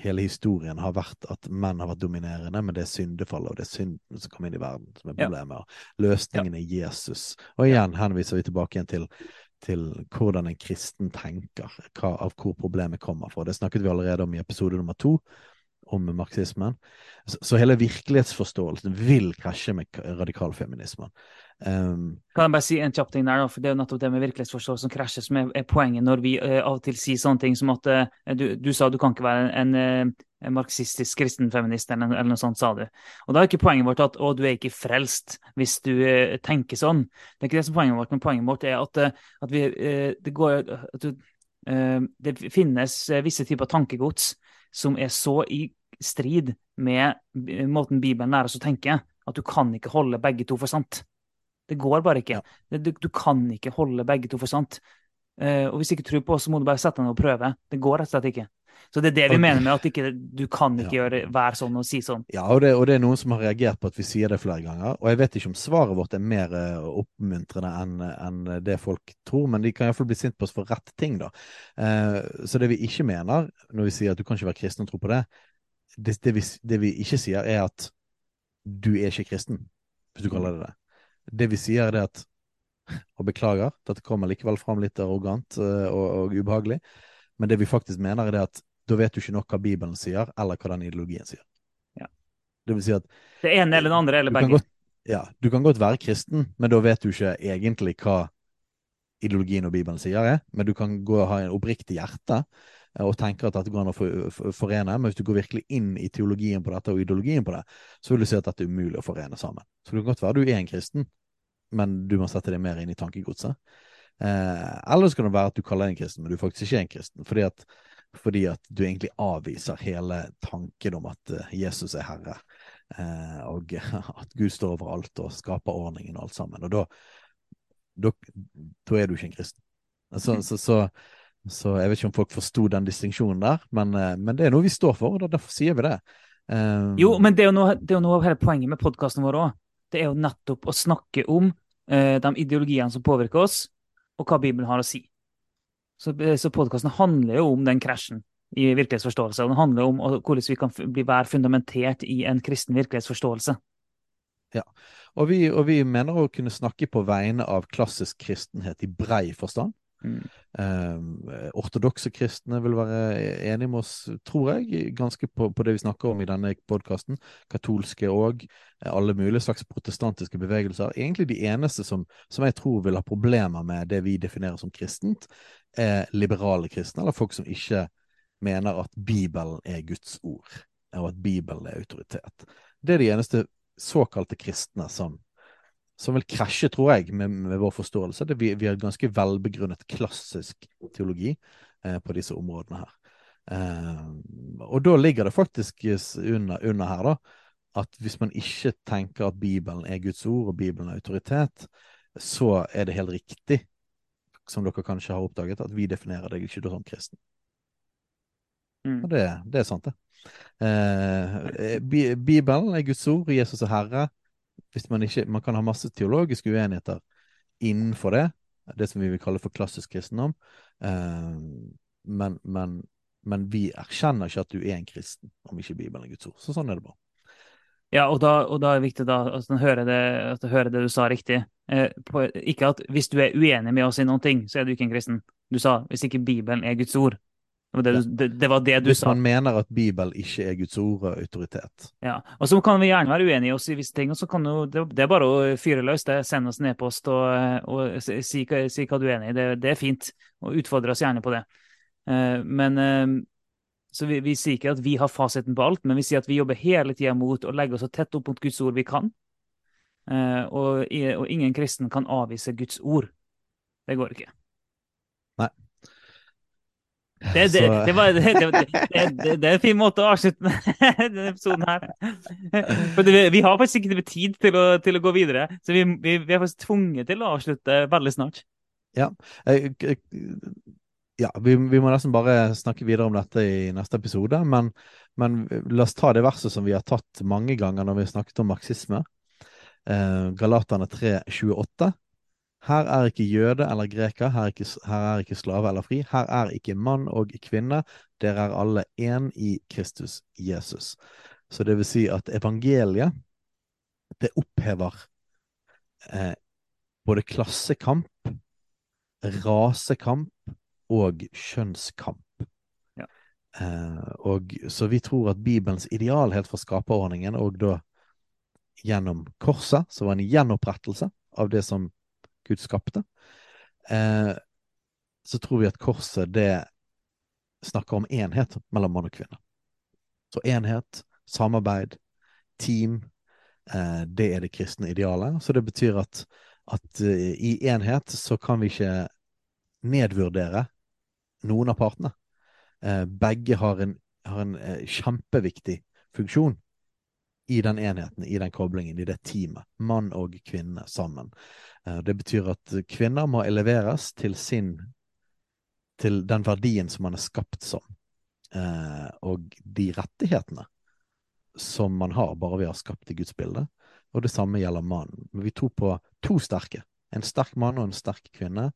hele, historien har vært at menn har vært dominerende, men det er syndefallet og det er synden som kom inn i verden, som er problemet. Ja. Løsningen er Jesus. Og igjen henviser vi tilbake igjen til til hvordan en kristen tenker, hva, av hvor problemet kommer fra. Det snakket vi allerede om i episode nummer to, om marxismen. Så, så, hele virkelighetsforståelsen vil krasje med radikalfeminismen. Um, kan jeg bare si en kjapp ting der, da? for Det er jo nettopp det med virkelighetsforståelse som krasjer, som er, er poenget når vi uh, av og til sier sånne ting som at uh, du, du, sa du kan ikke være en, en, en marxistisk kristenfeminist, eller, eller, noe sånt, sa du. Og da er ikke poenget vårt at å, du er ikke frelst hvis du uh, tenker sånn. Det er ikke det som er poenget vårt, men poenget vårt er at, at vi, det går at du, det finnes visse typer tankegods som er så i strid med måten Bibelen lærer oss å tenke, at du kan ikke holde begge to for sant. Det går bare ikke. Du, du, kan ikke holde begge to for sant. Uh, og hvis du ikke tror på oss, så må du bare sette deg ned og prøve. Det går rett og slett ikke. Så det er det vi mener med at ikke, du kan ikke ja. gjøre, være sånn og si sånn. Ja, og det, og det, er noen som har reagert på at vi sier det flere ganger. Og jeg vet ikke om svaret vårt er mer uh, oppmuntrende enn en det folk tror, men de kan iallfall bli sint på oss for rett ting, da. Uh, så det vi ikke mener når vi sier at du kan ikke være kristen og tro på det, det, det, vi, det, vi, ikke sier, er at du er ikke kristen, hvis du kaller det det. Det vi sier, er at Og beklager, dette kommer likevel fram litt arrogant uh, og, og, ubehagelig, men det vi faktisk mener, er det at da vet du ikke nok hva Bibelen sier, eller hva den ideologien sier. Ja. Det vil si at Det ene eller det andre, eller begge. Godt, ja, du kan godt være kristen, men da vet du ikke egentlig hva ideologien og Bibelen sier, er, men du kan gå og ha en oppriktig hjerte Eh, og tenker at dette går an å forene. Men hvis du går virkelig inn i teologien på dette og ideologien på det, så vil du si at dette er umulig å forene sammen. Så det kan godt være du er en kristen, men du må sette deg mer inn i tankegodset. Eh, eller så kan det være at du kaller deg en kristen, men du faktisk ikke er en kristen. Fordi at, fordi at du egentlig avviser hele tanken om at uh, Jesus er herre. Eh, og at Gud står over alt og skaper ordningen og alt sammen. Og da, da, da er du ikke en kristen. Så, så, så, så, jeg vet ikke om folk forsto den distinksjonen der, men, eh, men, det er noe vi står for, og derfor sier vi det. Um, jo, men det er jo noe, det er jo noe av hele poenget med podkasten vår òg. Det er jo nettopp å snakke om uh, de ideologiene som påvirker oss, og hva Bibelen har å si. Så, så podkasten handler jo om den krasjen i virkelighetsforståelse. Og den handler om hvordan vi kan bli være fundamentert i en kristen virkelighetsforståelse. Ja, og vi, og vi mener å kunne snakke på vegne av klassisk kristenhet i brei forstand. Mm. Eh, ortodokse kristne vil være enige med oss, tror jeg, ganske på, på det vi snakker om i denne podkasten. Katolske og Alle mulige slags protestantiske bevegelser. Egentlig de eneste som, som, jeg tror vil ha problemer med det vi definerer som kristent, er liberale kristne, eller folk som ikke mener at Bibelen er Guds ord, og at Bibelen er autoritet. Det er de eneste såkalte kristne som som vil krasje, tror jeg, med, med vår forståelse. Det, vi, vi, har ganske velbegrunnet klassisk teologi eh, på disse områdene her. Eh, og da ligger det faktisk under, under, her, da, at hvis man ikke tenker at Bibelen er Guds ord og Bibelen er autoritet, så er det helt riktig, som dere kanskje har oppdaget, at vi definerer deg ikke som kristen. Mm. Og det, det, er sant, det. Eh, Bibelen er Guds ord, Jesus er Herre hvis man ikke Man kan ha masse teologiske uenigheter innenfor det, det som vi vil kalle for klassisk kristendom, eh, men, men, men, vi erkjenner ikke at du er en kristen om ikke Bibelen er Guds ord. Så sånn er det bare. Ja, og da, og da er det viktig da, at en hører hører det du sa riktig. Eh, på, ikke at hvis du er uenig med oss i noen ting, så er du ikke en kristen. Du sa hvis ikke Bibelen er Guds ord. Det, det, det, var det du Hvis sa. Hvis man mener at Bibel ikke er Guds ord og autoritet. Ja, og så kan vi gjerne være uenige oss i visse ting. og så kan jo, det, er bare å fyre løs. det, Send oss en e-post og, og si, si, si, hva du er enig i. Det, er fint. Og utfordre oss gjerne på det. Uh, men uh, så vi, vi, sier ikke at vi har fasiten på alt, men vi sier at vi jobber hele tida mot å legge oss så tett opp mot Guds ord vi kan. Uh, og, og ingen kristen kan avvise Guds ord. Det går ikke. Det, det, det, var, det, er en fin måte å avslutte denne episoden her. For vi har faktisk ikke tid til å, til å gå videre, så vi, vi, vi, er faktisk tvunget til å avslutte veldig snart. Ja, ja vi, vi, må nesten bare snakke videre om dette i neste episode. Men, men, la oss ta det verset som vi har tatt mange ganger når vi har snakket om marxisme. Eh, Galaterne 3,28. Her er ikke jøde eller greker, her er, ikke, her er ikke slave eller fri, her er ikke mann og kvinne, dere er alle én i Kristus Jesus. Så det vil si at evangeliet, det opphever eh, både klassekamp, rasekamp og kjønnskamp. Ja. Eh, og, så vi tror at Bibelens ideal helt fra skaperordningen, og da gjennom korset, så var en gjenopprettelse av det som Gud skapte, eh, så tror vi at korset det snakker om enhet mellom mann og kvinne. Så enhet, samarbeid, team, eh, det er det kristne idealet. Så det betyr at, at uh, i enhet så kan vi ikke nedvurdere noen av partene. Eh, begge har en, har en eh, kjempeviktig funksjon i den enheten, i den koblingen, i det teamet. Mann og kvinne sammen. Eh, det betyr at kvinner må eleveres til sin til den verdien som man er skapt som, eh, og de rettighetene som man har bare vi har skapt i Guds bilde. Og det samme gjelder mannen. Vi tror på to sterke. En sterk mann og en sterk kvinne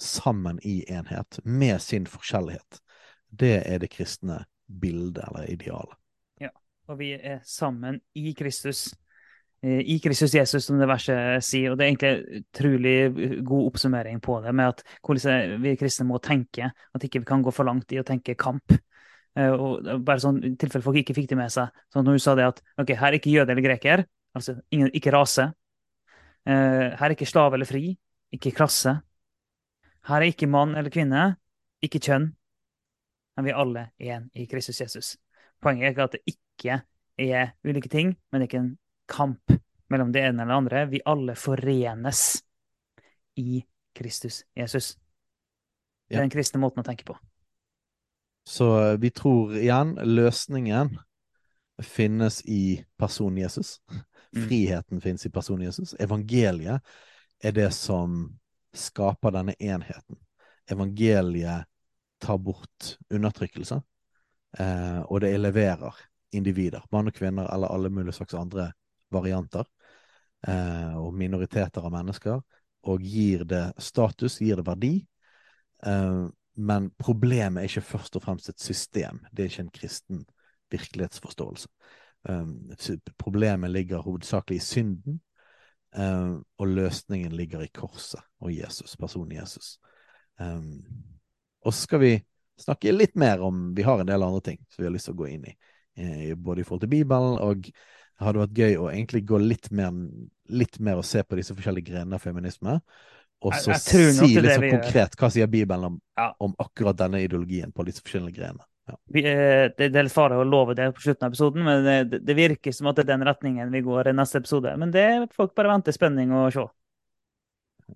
sammen i enhet, med sin forskjellighet. Det er det kristne bildet, eller idealet og vi er sammen i Kristus. Eh, I Kristus Jesus, som det verset sier. Og det er egentlig en utrolig god oppsummering på det, med at hvordan vi kristne må tenke. At ikke vi kan gå for langt i å tenke kamp. Eh, og bare sånn, i tilfelle folk ikke fikk det med seg. sånn Når hun sa det at ok, her er ikke jøde eller greker, altså ingen, ikke rase. Eh, her er ikke slave eller fri, ikke klasse. Her er ikke mann eller kvinne, ikke kjønn. Men vi er alle én i Kristus Jesus. Poenget er ikke at det ikke er ulike ting, men det er ikke en kamp mellom det ene eller det andre. Vi alle forenes i Kristus, Jesus. Det er den kristne måten å tenke på. Så vi tror igjen løsningen finnes i personen Jesus. Mm. Friheten finnes i personen Jesus. Evangeliet er det som skaper denne enheten. Evangeliet tar bort undertrykkelse, eh, og det eleverer individer. Mann og kvinner eller alle mulige slags andre varianter. Eh, og minoriteter av mennesker. Og gir det status, gir det verdi. Eh, men problemet er ikke først og fremst et system. Det er ikke en kristen virkelighetsforståelse. Eh, problemet ligger hovedsakelig i synden, um, og løsningen ligger i korset og Jesus, personen Jesus. Um, og så skal vi snakke litt mer om Vi har en del andre ting som vi har lyst til å gå inn i, eh, både i forhold til Bibelen og det hadde vært gøy å egentlig gå litt mer, litt mer og se på disse forskjellige grenene av feminisme. Og så si litt så sånn vi konkret hva sier Bibelen om, Ja. om akkurat denne ideologien på disse forskjellige grenene. Ja. Vi, eh, det, er litt farlig å love det på slutten av episoden, men det, det virker som at det er den retningen vi går i neste episode. Men det får bare venter spenning og se.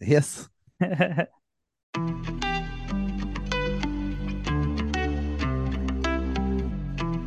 Yes.